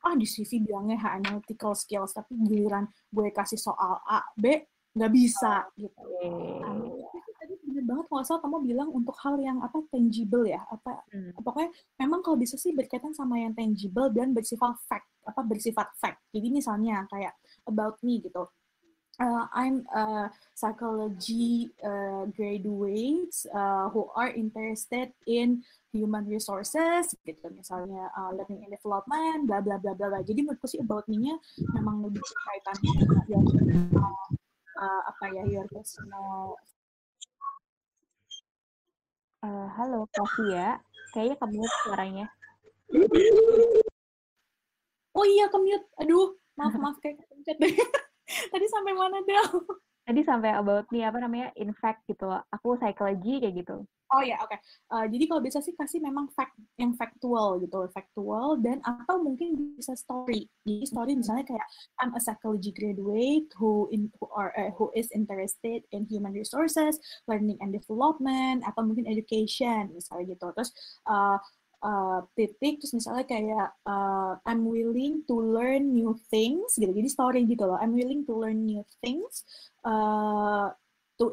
ah di CV bilangnya high analytical skills tapi giliran gue kasih soal A, B nggak bisa gitu. Okay bener banget kalau salah kamu bilang untuk hal yang apa tangible ya apa hmm. pokoknya memang kalau bisa sih berkaitan sama yang tangible dan bersifat fact apa bersifat fact jadi misalnya kayak about me gitu uh, I'm a psychology uh, graduates uh, who are interested in human resources gitu misalnya uh, learning and development bla bla bla bla jadi menurutku sih about me-nya memang lebih berkaitan dengan uh, uh, apa ya your personal Uh, halo, ya. Kayaknya kamu suaranya. Oh iya, kemute. Aduh, maaf, maaf. Kayak kepencet deh. (laughs) Tadi sampai mana, Del? Tadi sampai about me, apa namanya, in fact gitu. Aku psychology kayak gitu. Oh ya, oke. Okay. Uh, jadi kalau bisa sih kasih memang fact yang factual gitu, factual dan atau mungkin bisa story. Jadi story misalnya kayak I'm a psychology graduate who in who are uh, who is interested in human resources, learning and development atau mungkin education misalnya gitu. Terus uh, uh, titik terus misalnya kayak uh, I'm willing to learn new things gitu. Jadi story gitu loh. I'm willing to learn new things uh, to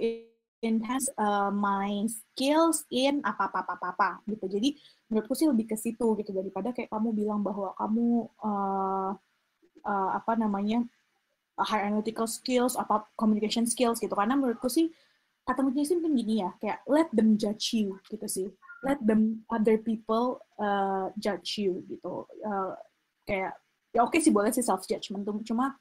enhance uh, my skills in apa apa apa apa, gitu. Jadi menurutku sih lebih ke situ gitu daripada kayak kamu bilang bahwa kamu uh, uh, apa namanya high analytical skills apa communication skills gitu karena menurutku sih kata kuncinya sih mungkin gini ya kayak let them judge you gitu sih let them other people uh, judge you gitu. Uh, kayak ya oke okay sih boleh sih self judgment cuma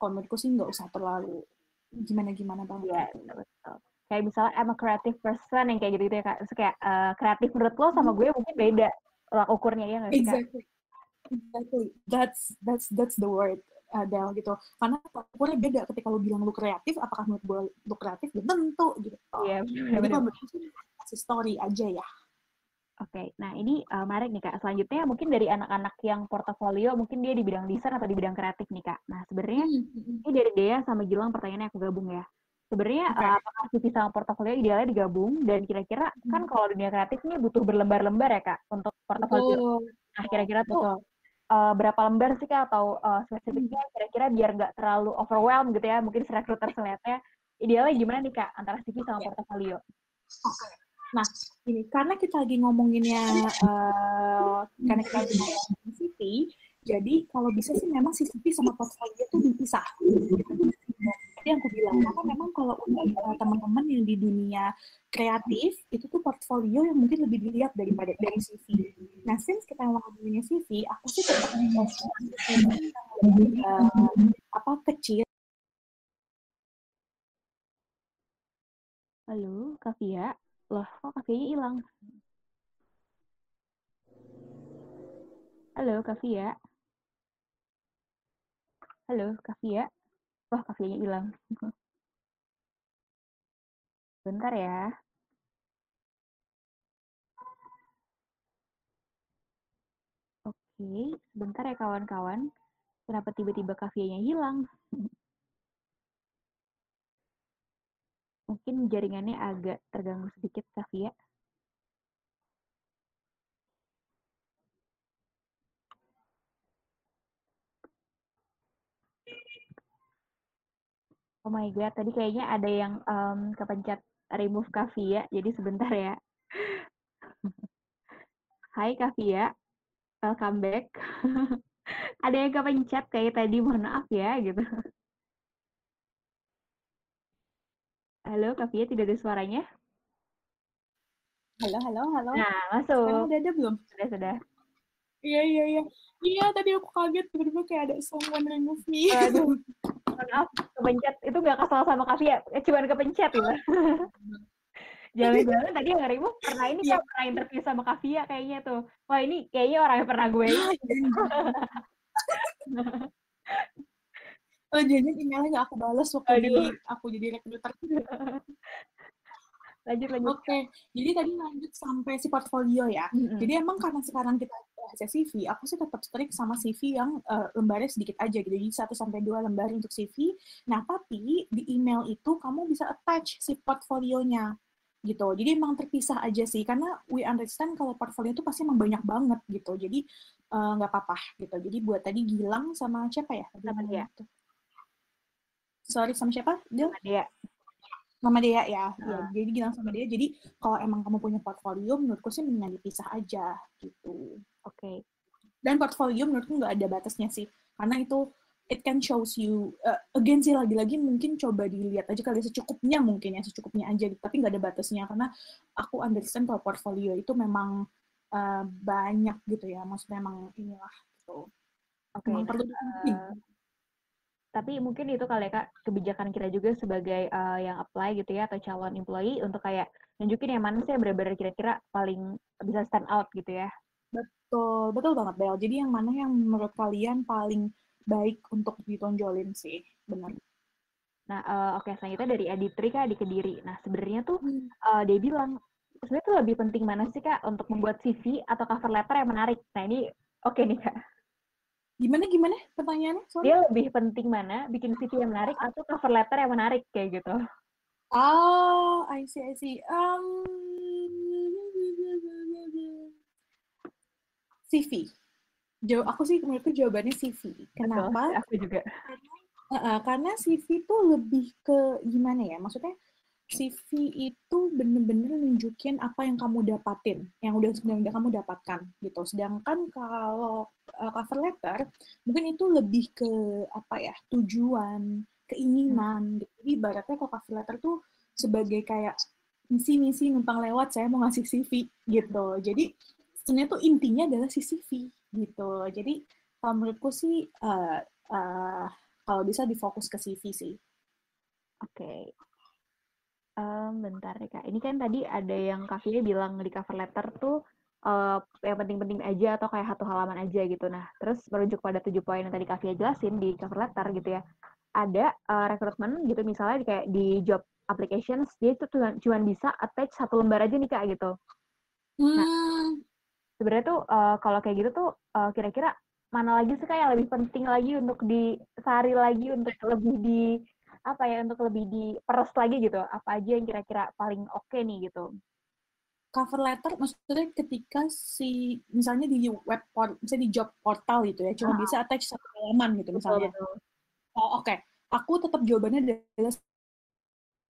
kalau menurutku sih nggak usah terlalu gimana gimana banget ya, betul. Kayak misalnya I'm a creative person yang kayak gitu gitu ya kak. Terus kayak uh, kreatif menurut lo sama gue mungkin beda tolak ukurnya ya nggak sih exactly. kak? Exactly. That's that's that's the word Adel gitu. Karena ukurnya beda. Ketika lo bilang lo kreatif apakah menurut gue lo kreatif? Belum tentu gitu. Iya yeah, jadi kalau kasih story aja ya Oke, okay. nah ini uh, menarik nih kak. Selanjutnya mungkin dari anak-anak yang portofolio, mungkin dia di bidang desain atau di bidang kreatif nih kak. Nah sebenarnya mm -hmm. ini dari Dea sama Gilang pertanyaannya aku gabung ya. Sebenarnya okay. uh, apakah CV sama portofolio idealnya digabung dan kira-kira hmm. kan kalau dunia kreatif ini butuh berlembar-lembar ya kak untuk portofolio. Oh. Nah kira-kira tuh uh, berapa lembar sih kak atau uh, spesifiknya hmm. kira-kira biar nggak terlalu overwhelmed gitu ya mungkin si rekruter selihatnya idealnya gimana nih kak antara CV sama portofolio? Oke. Okay. Nah, ini karena kita lagi ngomonginnya uh, karena kita lagi ngomongin CV, jadi kalau bisa sih memang CV sama portofolio itu dipisah yang aku bilang karena memang kalau untuk teman-teman yang di dunia kreatif itu tuh portfolio yang mungkin lebih dilihat daripada dari CV. Nah, since kita ngomongin CV, aku sih tetap uh, apa kecil. Halo, Kavia. Loh, kok Kavia hilang? Halo, Kavia. Halo, Kavia. Wah, kafenya hilang. (laughs) Bentar ya. Oke, sebentar ya kawan-kawan. Kenapa tiba-tiba kafenya hilang? (laughs) Mungkin jaringannya agak terganggu sedikit, Kavia. Oh my god, tadi kayaknya ada yang um, kepencet remove Kavia, jadi sebentar ya. (laughs) Hai Kavia, welcome back. (laughs) ada yang kepencet kayak tadi, mohon maaf ya, gitu. Halo, Kavia, tidak ada suaranya? Halo, halo, halo. Nah, Sekarang masuk. udah ada belum? Sudah, sudah. Iya, iya, iya. Iya, tadi aku kaget tiba-tiba kayak ada someone remove me. Aduh, (laughs) maaf, kepencet. Itu nggak kesal sama Kavia, eh, cuman kepencet gitu. (laughs) Jangan-jangan tadi yang remove pernah ini Iya. kan pernah interview sama Kavia kayaknya tuh. Wah ini kayaknya orang yang pernah gue Ah, (laughs) Oh, jadi emailnya aku balas waktu Aduh. jadi aku jadi recruiter. (laughs) lanjut lanjut. Oke, jadi tadi lanjut sampai si portfolio ya. Mm-mm. Jadi emang karena sekarang kita bahas CV, aku sih tetap strict sama CV yang eh, lembarnya sedikit aja gitu. Jadi 1 sampai 2 lembar untuk CV. Nah, tapi di email itu kamu bisa attach si portfolionya gitu. Jadi emang terpisah aja sih karena we understand kalau portfolio itu pasti emang banyak banget gitu. Jadi eh, nggak apa-apa gitu. Jadi buat tadi Gilang sama siapa ya? Sama dia. Sorry sama siapa? Dia Sama dia. sama dia ya. Ya, Ah. jadi Gilang sama dia. Jadi kalau emang kamu punya portfolio, menurutku sih mendingan dipisah aja gitu. Oke. Dan portfolio menurutku nggak ada batasnya sih, karena itu it can shows you uh, again sih lagi-lagi mungkin coba dilihat aja kali secukupnya mungkin ya secukupnya aja tapi nggak ada batasnya karena aku understand kalau portfolio itu memang uh, banyak gitu ya maksudnya memang inilah gitu nah, perlu dibikin. Tapi mungkin itu kali ya kak kebijakan kita juga sebagai eh, yang apply gitu ya atau calon employee untuk kayak nunjukin yang mana sih yang benar-benar kira-kira paling bisa stand out gitu ya. betul betul banget Bel jadi yang mana yang menurut kalian paling baik untuk ditonjolin sih benar Nah, eh, oke selanjutnya dari Aditri kak di Kediri. Nah, sebenarnya tuh Hmm. eh, dia bilang sebenarnya tuh lebih penting mana sih kak untuk membuat CV atau cover letter yang menarik. Nah ini oke nih kak. Gimana gimana pertanyaannya sorry Dia lebih penting mana bikin CV yang menarik atau cover letter yang menarik kayak gitu. Oh, I see, I see. Um, CV. Jawab aku sih menurutku jawabannya CV. Kenapa? Betul, Aku juga. Uh-uh, karena CV itu lebih ke gimana ya? Maksudnya CV itu bener-bener nunjukin apa yang kamu dapatin, yang udah sebenarnya kamu dapatkan gitu. Sedangkan kalau uh, cover letter mungkin itu lebih ke apa ya? tujuan, keinginan. gitu. Jadi ibaratnya kalau cover letter tuh sebagai kayak misi-misi numpang lewat saya mau ngasih CV gitu. Jadi sebenarnya tuh intinya adalah si CV gitu. Jadi kalau menurutku sih uh, uh, kalau bisa difokus ke CV sih. Oke. Em, bentar ya kak. Ini kan tadi ada yang Kak Fia bilang di cover letter tuh eh, yang penting-penting aja atau kayak satu halaman aja gitu. Nah, terus merujuk pada tujuh poin yang tadi Kak Fia jelasin di cover letter gitu ya. Ada eh, rekrutmen gitu misalnya di- kayak di job applications dia itu cuma bisa attach satu lembar aja nih kak gitu. Hmm, Sebenarnya tuh eh, kalau kayak gitu tuh eh, kira-kira mana lagi sih kak yang lebih penting lagi untuk disari lagi untuk lebih di apa ya untuk lebih diperes lagi gitu apa aja yang kira-kira paling oke nih gitu cover letter maksudnya ketika si misalnya di web port, misalnya di job portal gitu ya, cuma Ah. bisa attach satu halaman gitu misalnya. betul Oh oke, aku tetap jawabannya adalah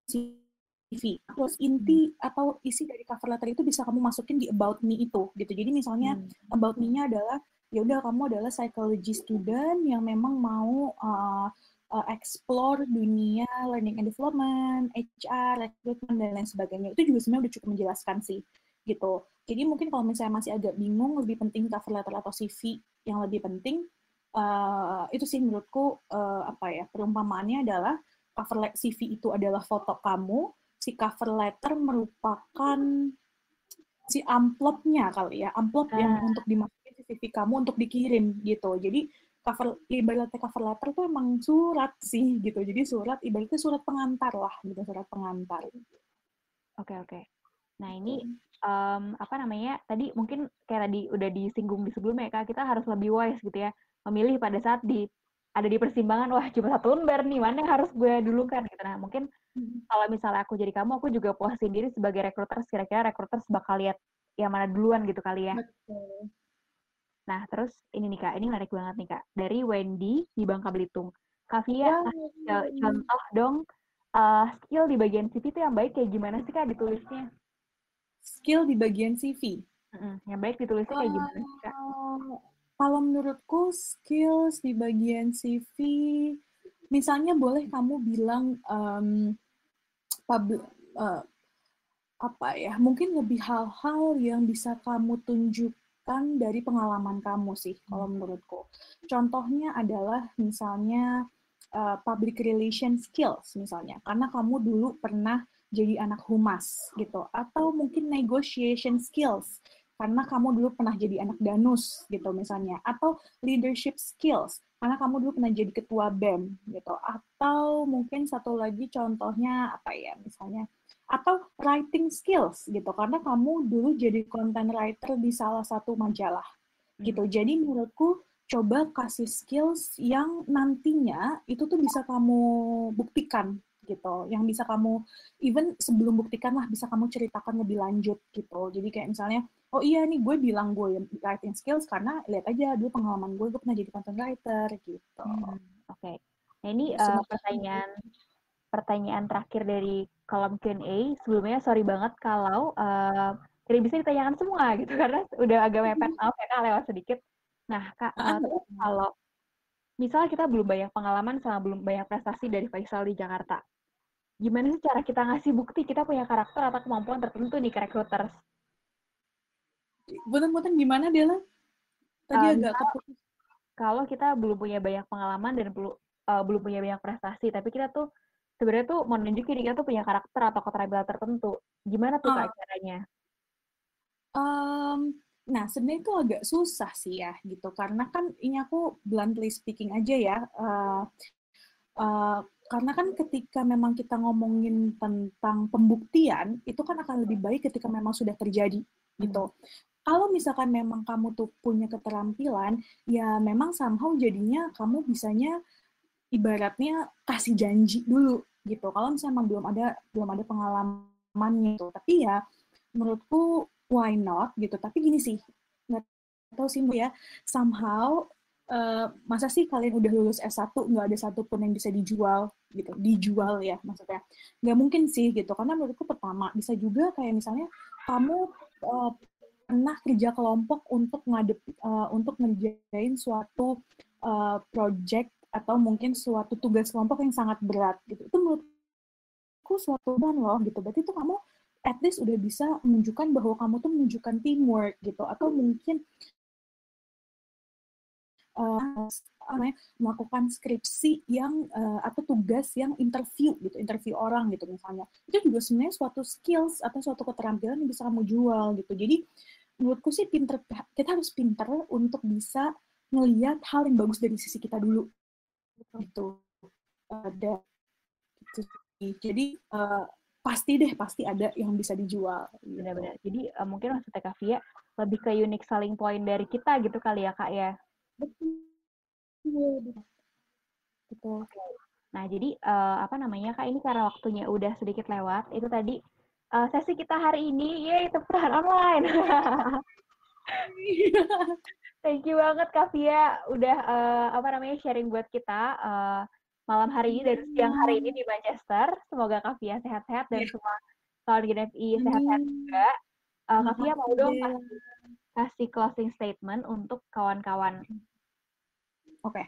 CV. Terus inti atau isi dari cover letter itu bisa kamu masukin di about me itu gitu. Jadi misalnya Hmm. about me-nya adalah ya udah kamu adalah psychology student yang memang mau uh, uh, explore dunia learning and development, HR, recruitment dan lain sebagainya. Itu juga sebenarnya udah cukup menjelaskan sih gitu. Jadi mungkin kalau misalnya masih agak bingung lebih penting cover letter atau CV yang lebih penting uh, itu sih menurutku uh, apa ya perumpamaannya adalah cover le- CV itu adalah foto kamu, si cover letter merupakan si amplopnya kali ya, amplop yang Ah. untuk dimasukin CV kamu untuk dikirim gitu. Jadi cover ibaratnya cover letter tuh emang surat sih gitu. Jadi surat ibaratnya surat pengantar lah gitu, surat pengantar. oke oke nah ini em, apa namanya tadi mungkin kayak tadi udah disinggung di sebelumnya ya kak kita harus lebih wise gitu ya memilih pada saat di ada di persimpangan wah cuma satu lembar nih mana yang harus gue dulukan gitu nah mungkin kalau misalnya aku jadi kamu aku juga puasin diri sebagai recruiters kira-kira recruiters bakal lihat yang mana duluan gitu kali ya Betul. Nah terus ini nih kak ini menarik banget nih kak. Dari Wendy di Bangka Belitung. Kak kasih co- contoh dong eh, skill di bagian CV itu yang baik kayak gimana sih kak ditulisnya? Skill di bagian CV. Mm-mm, yang baik ditulisnya kayak gimana sih kak? Oh, kalau menurutku skills di bagian CV, misalnya boleh kamu bilang um, public, uh, apa ya, mungkin lebih hal-hal yang bisa kamu tunjukkan dari pengalaman kamu sih, kalau hmm. menurutku. Contohnya adalah misalnya uh, public relation skills misalnya, karena kamu dulu pernah jadi anak humas gitu, atau mungkin negotiation skills karena kamu dulu pernah jadi anak danus gitu misalnya atau leadership skills karena kamu dulu pernah jadi ketua BEM gitu atau mungkin satu lagi contohnya apa ya misalnya atau writing skills gitu karena kamu dulu jadi content writer di salah satu majalah gitu hmm. jadi menurutku coba kasih skills yang nantinya itu tuh bisa kamu buktikan gitu yang bisa kamu even sebelum buktikan lah bisa kamu ceritakan lebih lanjut gitu jadi kayak misalnya oh iya nih gue bilang gue writing skills karena lihat aja dulu pengalaman gue gue pernah jadi content writer gitu. Hmm, Oke. Okay. Nah ini uh, pertanyaan pertanyaan terakhir dari kolom Q&A. Sebelumnya sorry banget kalau uh, tidak bisa ditanyakan semua gitu (laughs) karena udah agak mepet maaf ya kak lewat sedikit. Nah kak uh, kalau misalnya kita belum banyak pengalaman sama belum banyak prestasi dari Faisal di Jakarta, gimana sih cara kita ngasih bukti kita punya karakter atau kemampuan tertentu nih ke recruiters? Bunten-bunten gimana Dela? Tadi um, agak keputus. Kalau kita belum punya banyak pengalaman dan belum uh, belum punya banyak prestasi, tapi kita tuh sebenarnya tuh mau nunjukin kita tuh punya karakter atau keterampilan tertentu. Gimana tuh uh, kak caranya? Um, nah sebenarnya itu agak susah sih ya gitu, karena kan ini aku bluntly speaking aja ya. Uh, uh, karena kan ketika memang kita ngomongin tentang pembuktian itu kan akan lebih baik ketika memang sudah terjadi gitu. Hmm kalau misalkan memang kamu tuh punya keterampilan, ya memang somehow jadinya kamu bisanya ibaratnya kasih janji dulu gitu. Kalau misalnya belum ada belum ada pengalamannya gitu. Tapi ya menurutku why not gitu. Tapi gini sih, nggak tahu sih ya, somehow Uh, masa sih kalian udah lulus S1 nggak ada satupun yang bisa dijual gitu dijual ya maksudnya nggak mungkin sih gitu karena menurutku pertama bisa juga kayak misalnya kamu uh, pernah kerja kelompok untuk ngadep uh, untuk ngerjain suatu uh, project atau mungkin suatu tugas kelompok yang sangat berat gitu. Itu menurutku suatu dan loh gitu. Berarti itu kamu at least udah bisa menunjukkan bahwa kamu tuh menunjukkan teamwork gitu. Atau mungkin uh, melakukan skripsi yang uh, atau tugas yang interview gitu interview orang gitu misalnya. Itu juga sebenarnya suatu skills atau suatu keterampilan yang bisa kamu jual gitu. Jadi menurutku sih pinter kita harus pinter untuk bisa ngelihat hal yang bagus dari sisi kita dulu gitu. Ada gitu jadi uh, pasti deh pasti ada yang bisa dijual gitu. benar-benar. Jadi uh, mungkin maksudnya Kak Via lebih ke unique selling point dari kita gitu kali ya kak ya? Betul. Betul. Nah jadi uh, apa namanya kak ini karena waktunya udah sedikit lewat itu tadi uh, sesi kita hari ini, yay tepukan online. (laughs) (laughs) Thank you banget Kak Via udah uh, apa namanya sharing buat kita uh, malam hari ini dan siang hari ini di Manchester. Semoga Kak Via sehat-sehat dan yeah. semua kawan GNFI sehat-sehat juga. Uh, Kak mau dong kasih, kasih closing statement untuk kawan-kawan. Oke, okay.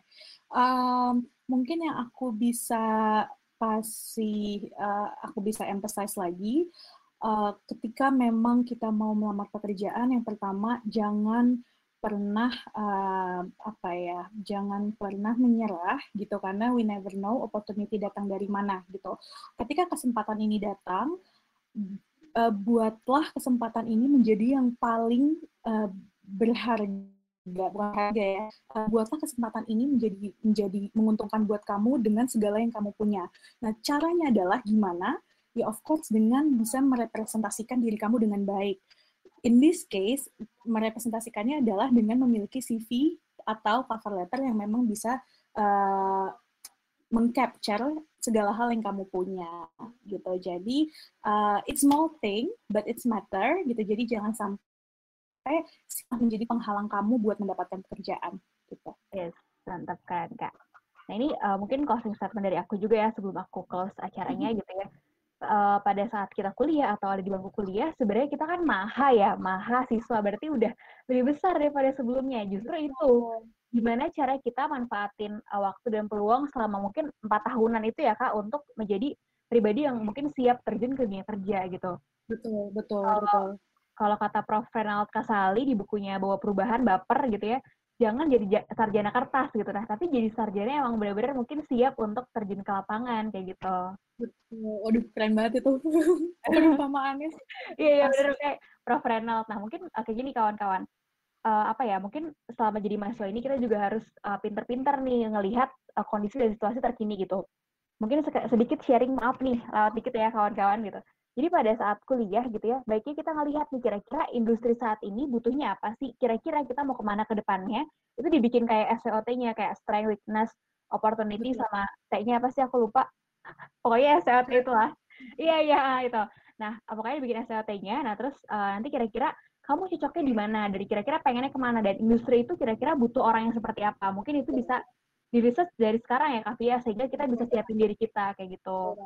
um, mungkin yang aku bisa kasih uh, aku bisa emphasize lagi uh, ketika memang kita mau melamar pekerjaan yang pertama jangan pernah uh, apa ya jangan pernah menyerah gitu karena we never know opportunity datang dari mana gitu. Ketika kesempatan ini datang uh, buatlah kesempatan ini menjadi yang paling uh, berharga nggak berharga ya. Buatlah kesempatan ini menjadi menjadi menguntungkan buat kamu dengan segala yang kamu punya. Nah caranya adalah gimana ya of course dengan bisa merepresentasikan diri kamu dengan baik in this case merepresentasikannya adalah dengan memiliki CV atau cover letter yang memang bisa uh, mengcapture segala hal yang kamu punya gitu jadi uh, it's small thing but it's matter gitu jadi jangan sampai menjadi penghalang kamu buat mendapatkan pekerjaan gitu. Yes, mantap keren kak. Nah ini uh, mungkin closing statement dari aku juga ya sebelum aku close acaranya mm -hmm. gitu ya. Uh, pada saat kita kuliah atau ada di bangku kuliah, sebenarnya kita kan maha ya, maha siswa berarti udah lebih besar daripada sebelumnya. Justru itu gimana cara kita manfaatin uh, waktu dan peluang selama mungkin empat tahunan itu ya kak untuk menjadi pribadi yang mungkin siap terjun ke dunia kerja gitu. Betul, betul, kalau, betul. Kalau kata Prof. Renald Kasali di bukunya Bawa Perubahan Baper gitu ya, jangan jadi sarjana kertas gitu. Nah tapi jadi sarjana emang benar-benar mungkin siap untuk terjun ke lapangan kayak gitu. Betul. Waduh keren banget itu. (laughs) Perumpamaannya iya iya benar kayak Prof. Renald nah mungkin kayak gini kawan-kawan. Uh, apa ya mungkin selama jadi mahasiswa ini kita juga harus uh, pinter-pinter nih ngelihat uh, kondisi dan situasi terkini gitu. Mungkin sedikit sharing maaf nih lewat dikit ya kawan-kawan gitu jadi pada saat kuliah gitu ya, baiknya kita ngelihat nih kira-kira industri saat ini butuhnya apa sih? Kira-kira kita mau ke mana ke depannya? Itu dibikin kayak SWOT-nya, kayak strength, weakness, opportunity, sama T-nya apa sih aku lupa. (laughs) Pokoknya SWOT itu lah. Iya, iya, itu. Nah, pokoknya dibikin SWOT-nya, nah terus uh, nanti kira-kira kamu cocoknya di mana? Dari kira-kira pengennya ke mana? Dan industri itu kira-kira butuh orang yang seperti apa? Mungkin itu bisa di dari sekarang ya, Kavia, sehingga kita bisa siapin diri kita, kayak gitu.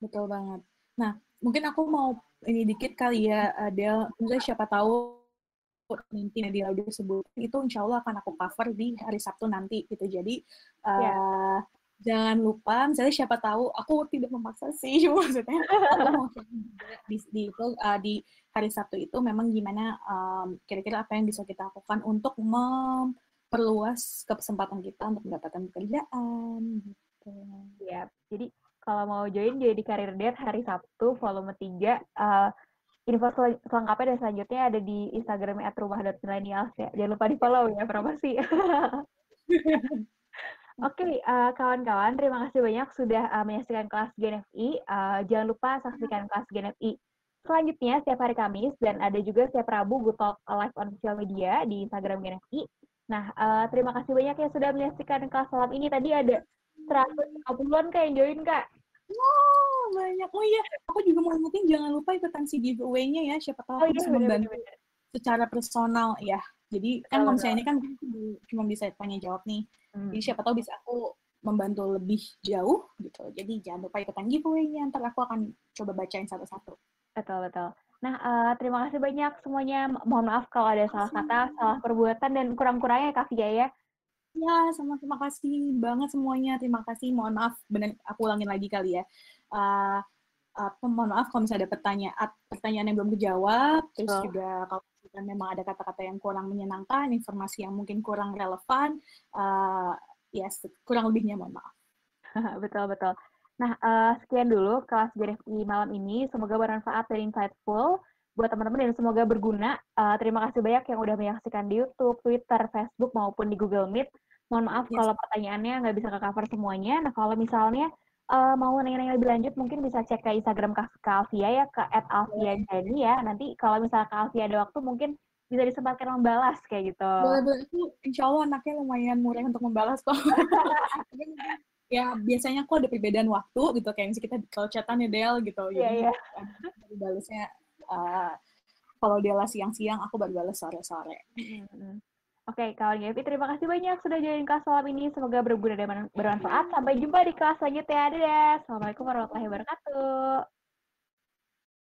Betul banget. Nah, mungkin aku mau ini dikit kali ya, Adel. Mungkin siapa tahu nanti di audio sebut itu insya Allah akan aku cover di hari Sabtu nanti gitu. Jadi uh, ya. yeah. jangan lupa, misalnya siapa tahu aku tidak memaksa sih, (laughs) maksudnya aku mau di, di itu uh, di hari Sabtu itu memang gimana um, kira-kira apa yang bisa kita lakukan untuk memperluas kesempatan kita untuk mendapatkan pekerjaan gitu. Ya, jadi kalau mau join jadi Karir Date hari Sabtu volume 3. Uh, info sel selengkapnya dan selanjutnya ada di Instagram @rumah.millennials ya. Jangan lupa di-follow ya promosi. (laughs) Oke, okay, uh, kawan-kawan, terima kasih banyak sudah uh, menyaksikan kelas GNFI. Uh, jangan lupa saksikan kelas GNFI selanjutnya setiap hari Kamis dan ada juga setiap Rabu Good Talk live on social media di Instagram GNFI. Nah, uh, terima kasih banyak yang sudah menyaksikan kelas malam ini. Tadi ada 150-an kak yang join kak. Wow, banyak. Oh iya, aku juga mau ingetin jangan lupa ikutan si giveaway-nya ya. Siapa tahu oh, iya, bisa membantu secara personal ya. Jadi kan kalau misalnya ini kan cuma bisa tanya jawab nih. Hmm. Jadi siapa tahu bisa aku membantu lebih jauh gitu. Jadi jangan lupa ikutan giveaway-nya. Ntar aku akan coba bacain satu-satu. Betul, betul. Nah, uh, terima kasih banyak semuanya. Mohon maaf kalau ada salah kata, salah perbuatan, dan kurang-kurangnya Kak Fia ya. Ya, sama terima kasih banget semuanya. Terima kasih. Mohon maaf, benar aku ulangin lagi kali ya. Uh, uh, mohon maaf kalau misalnya ada pertanyaan pertanyaan yang belum dijawab, terus oh. juga kalau memang ada kata-kata yang kurang menyenangkan, informasi yang mungkin kurang relevan, uh, ya yes, kurang lebihnya mohon maaf. (laughs) betul betul. Nah, uh, sekian dulu kelas GRFI malam ini. Semoga bermanfaat dan insightful buat teman-teman dan semoga berguna. Uh, terima kasih banyak yang udah menyaksikan di YouTube, Twitter, Facebook maupun di Google Meet. Mohon maaf yes. kalau pertanyaannya nggak bisa ke cover semuanya. Nah kalau misalnya uh, mau nanya-nanya lebih lanjut, mungkin bisa cek ke Instagram Kak Alfia ya ke @alfia_jadi ya. Nanti kalau misalnya Kak Alfia ada waktu mungkin bisa disempatkan membalas kayak gitu. Boleh-boleh. Itu insya Allah anaknya lumayan murah untuk membalas kok. (laughs) ya biasanya kok ada perbedaan waktu gitu kayak misalnya kita kalau chatan ya Del gitu. Iya, yeah, iya. Yeah. Balasnya uh, kalau dia lah siang-siang, aku baru balas sore-sore. Mm-hmm. Oke, okay, kawan Gevi, terima kasih banyak sudah join kelas malam ini. Semoga berguna dan bermanfaat. Sampai jumpa di kelas selanjutnya. Dadah. Assalamualaikum warahmatullahi wabarakatuh.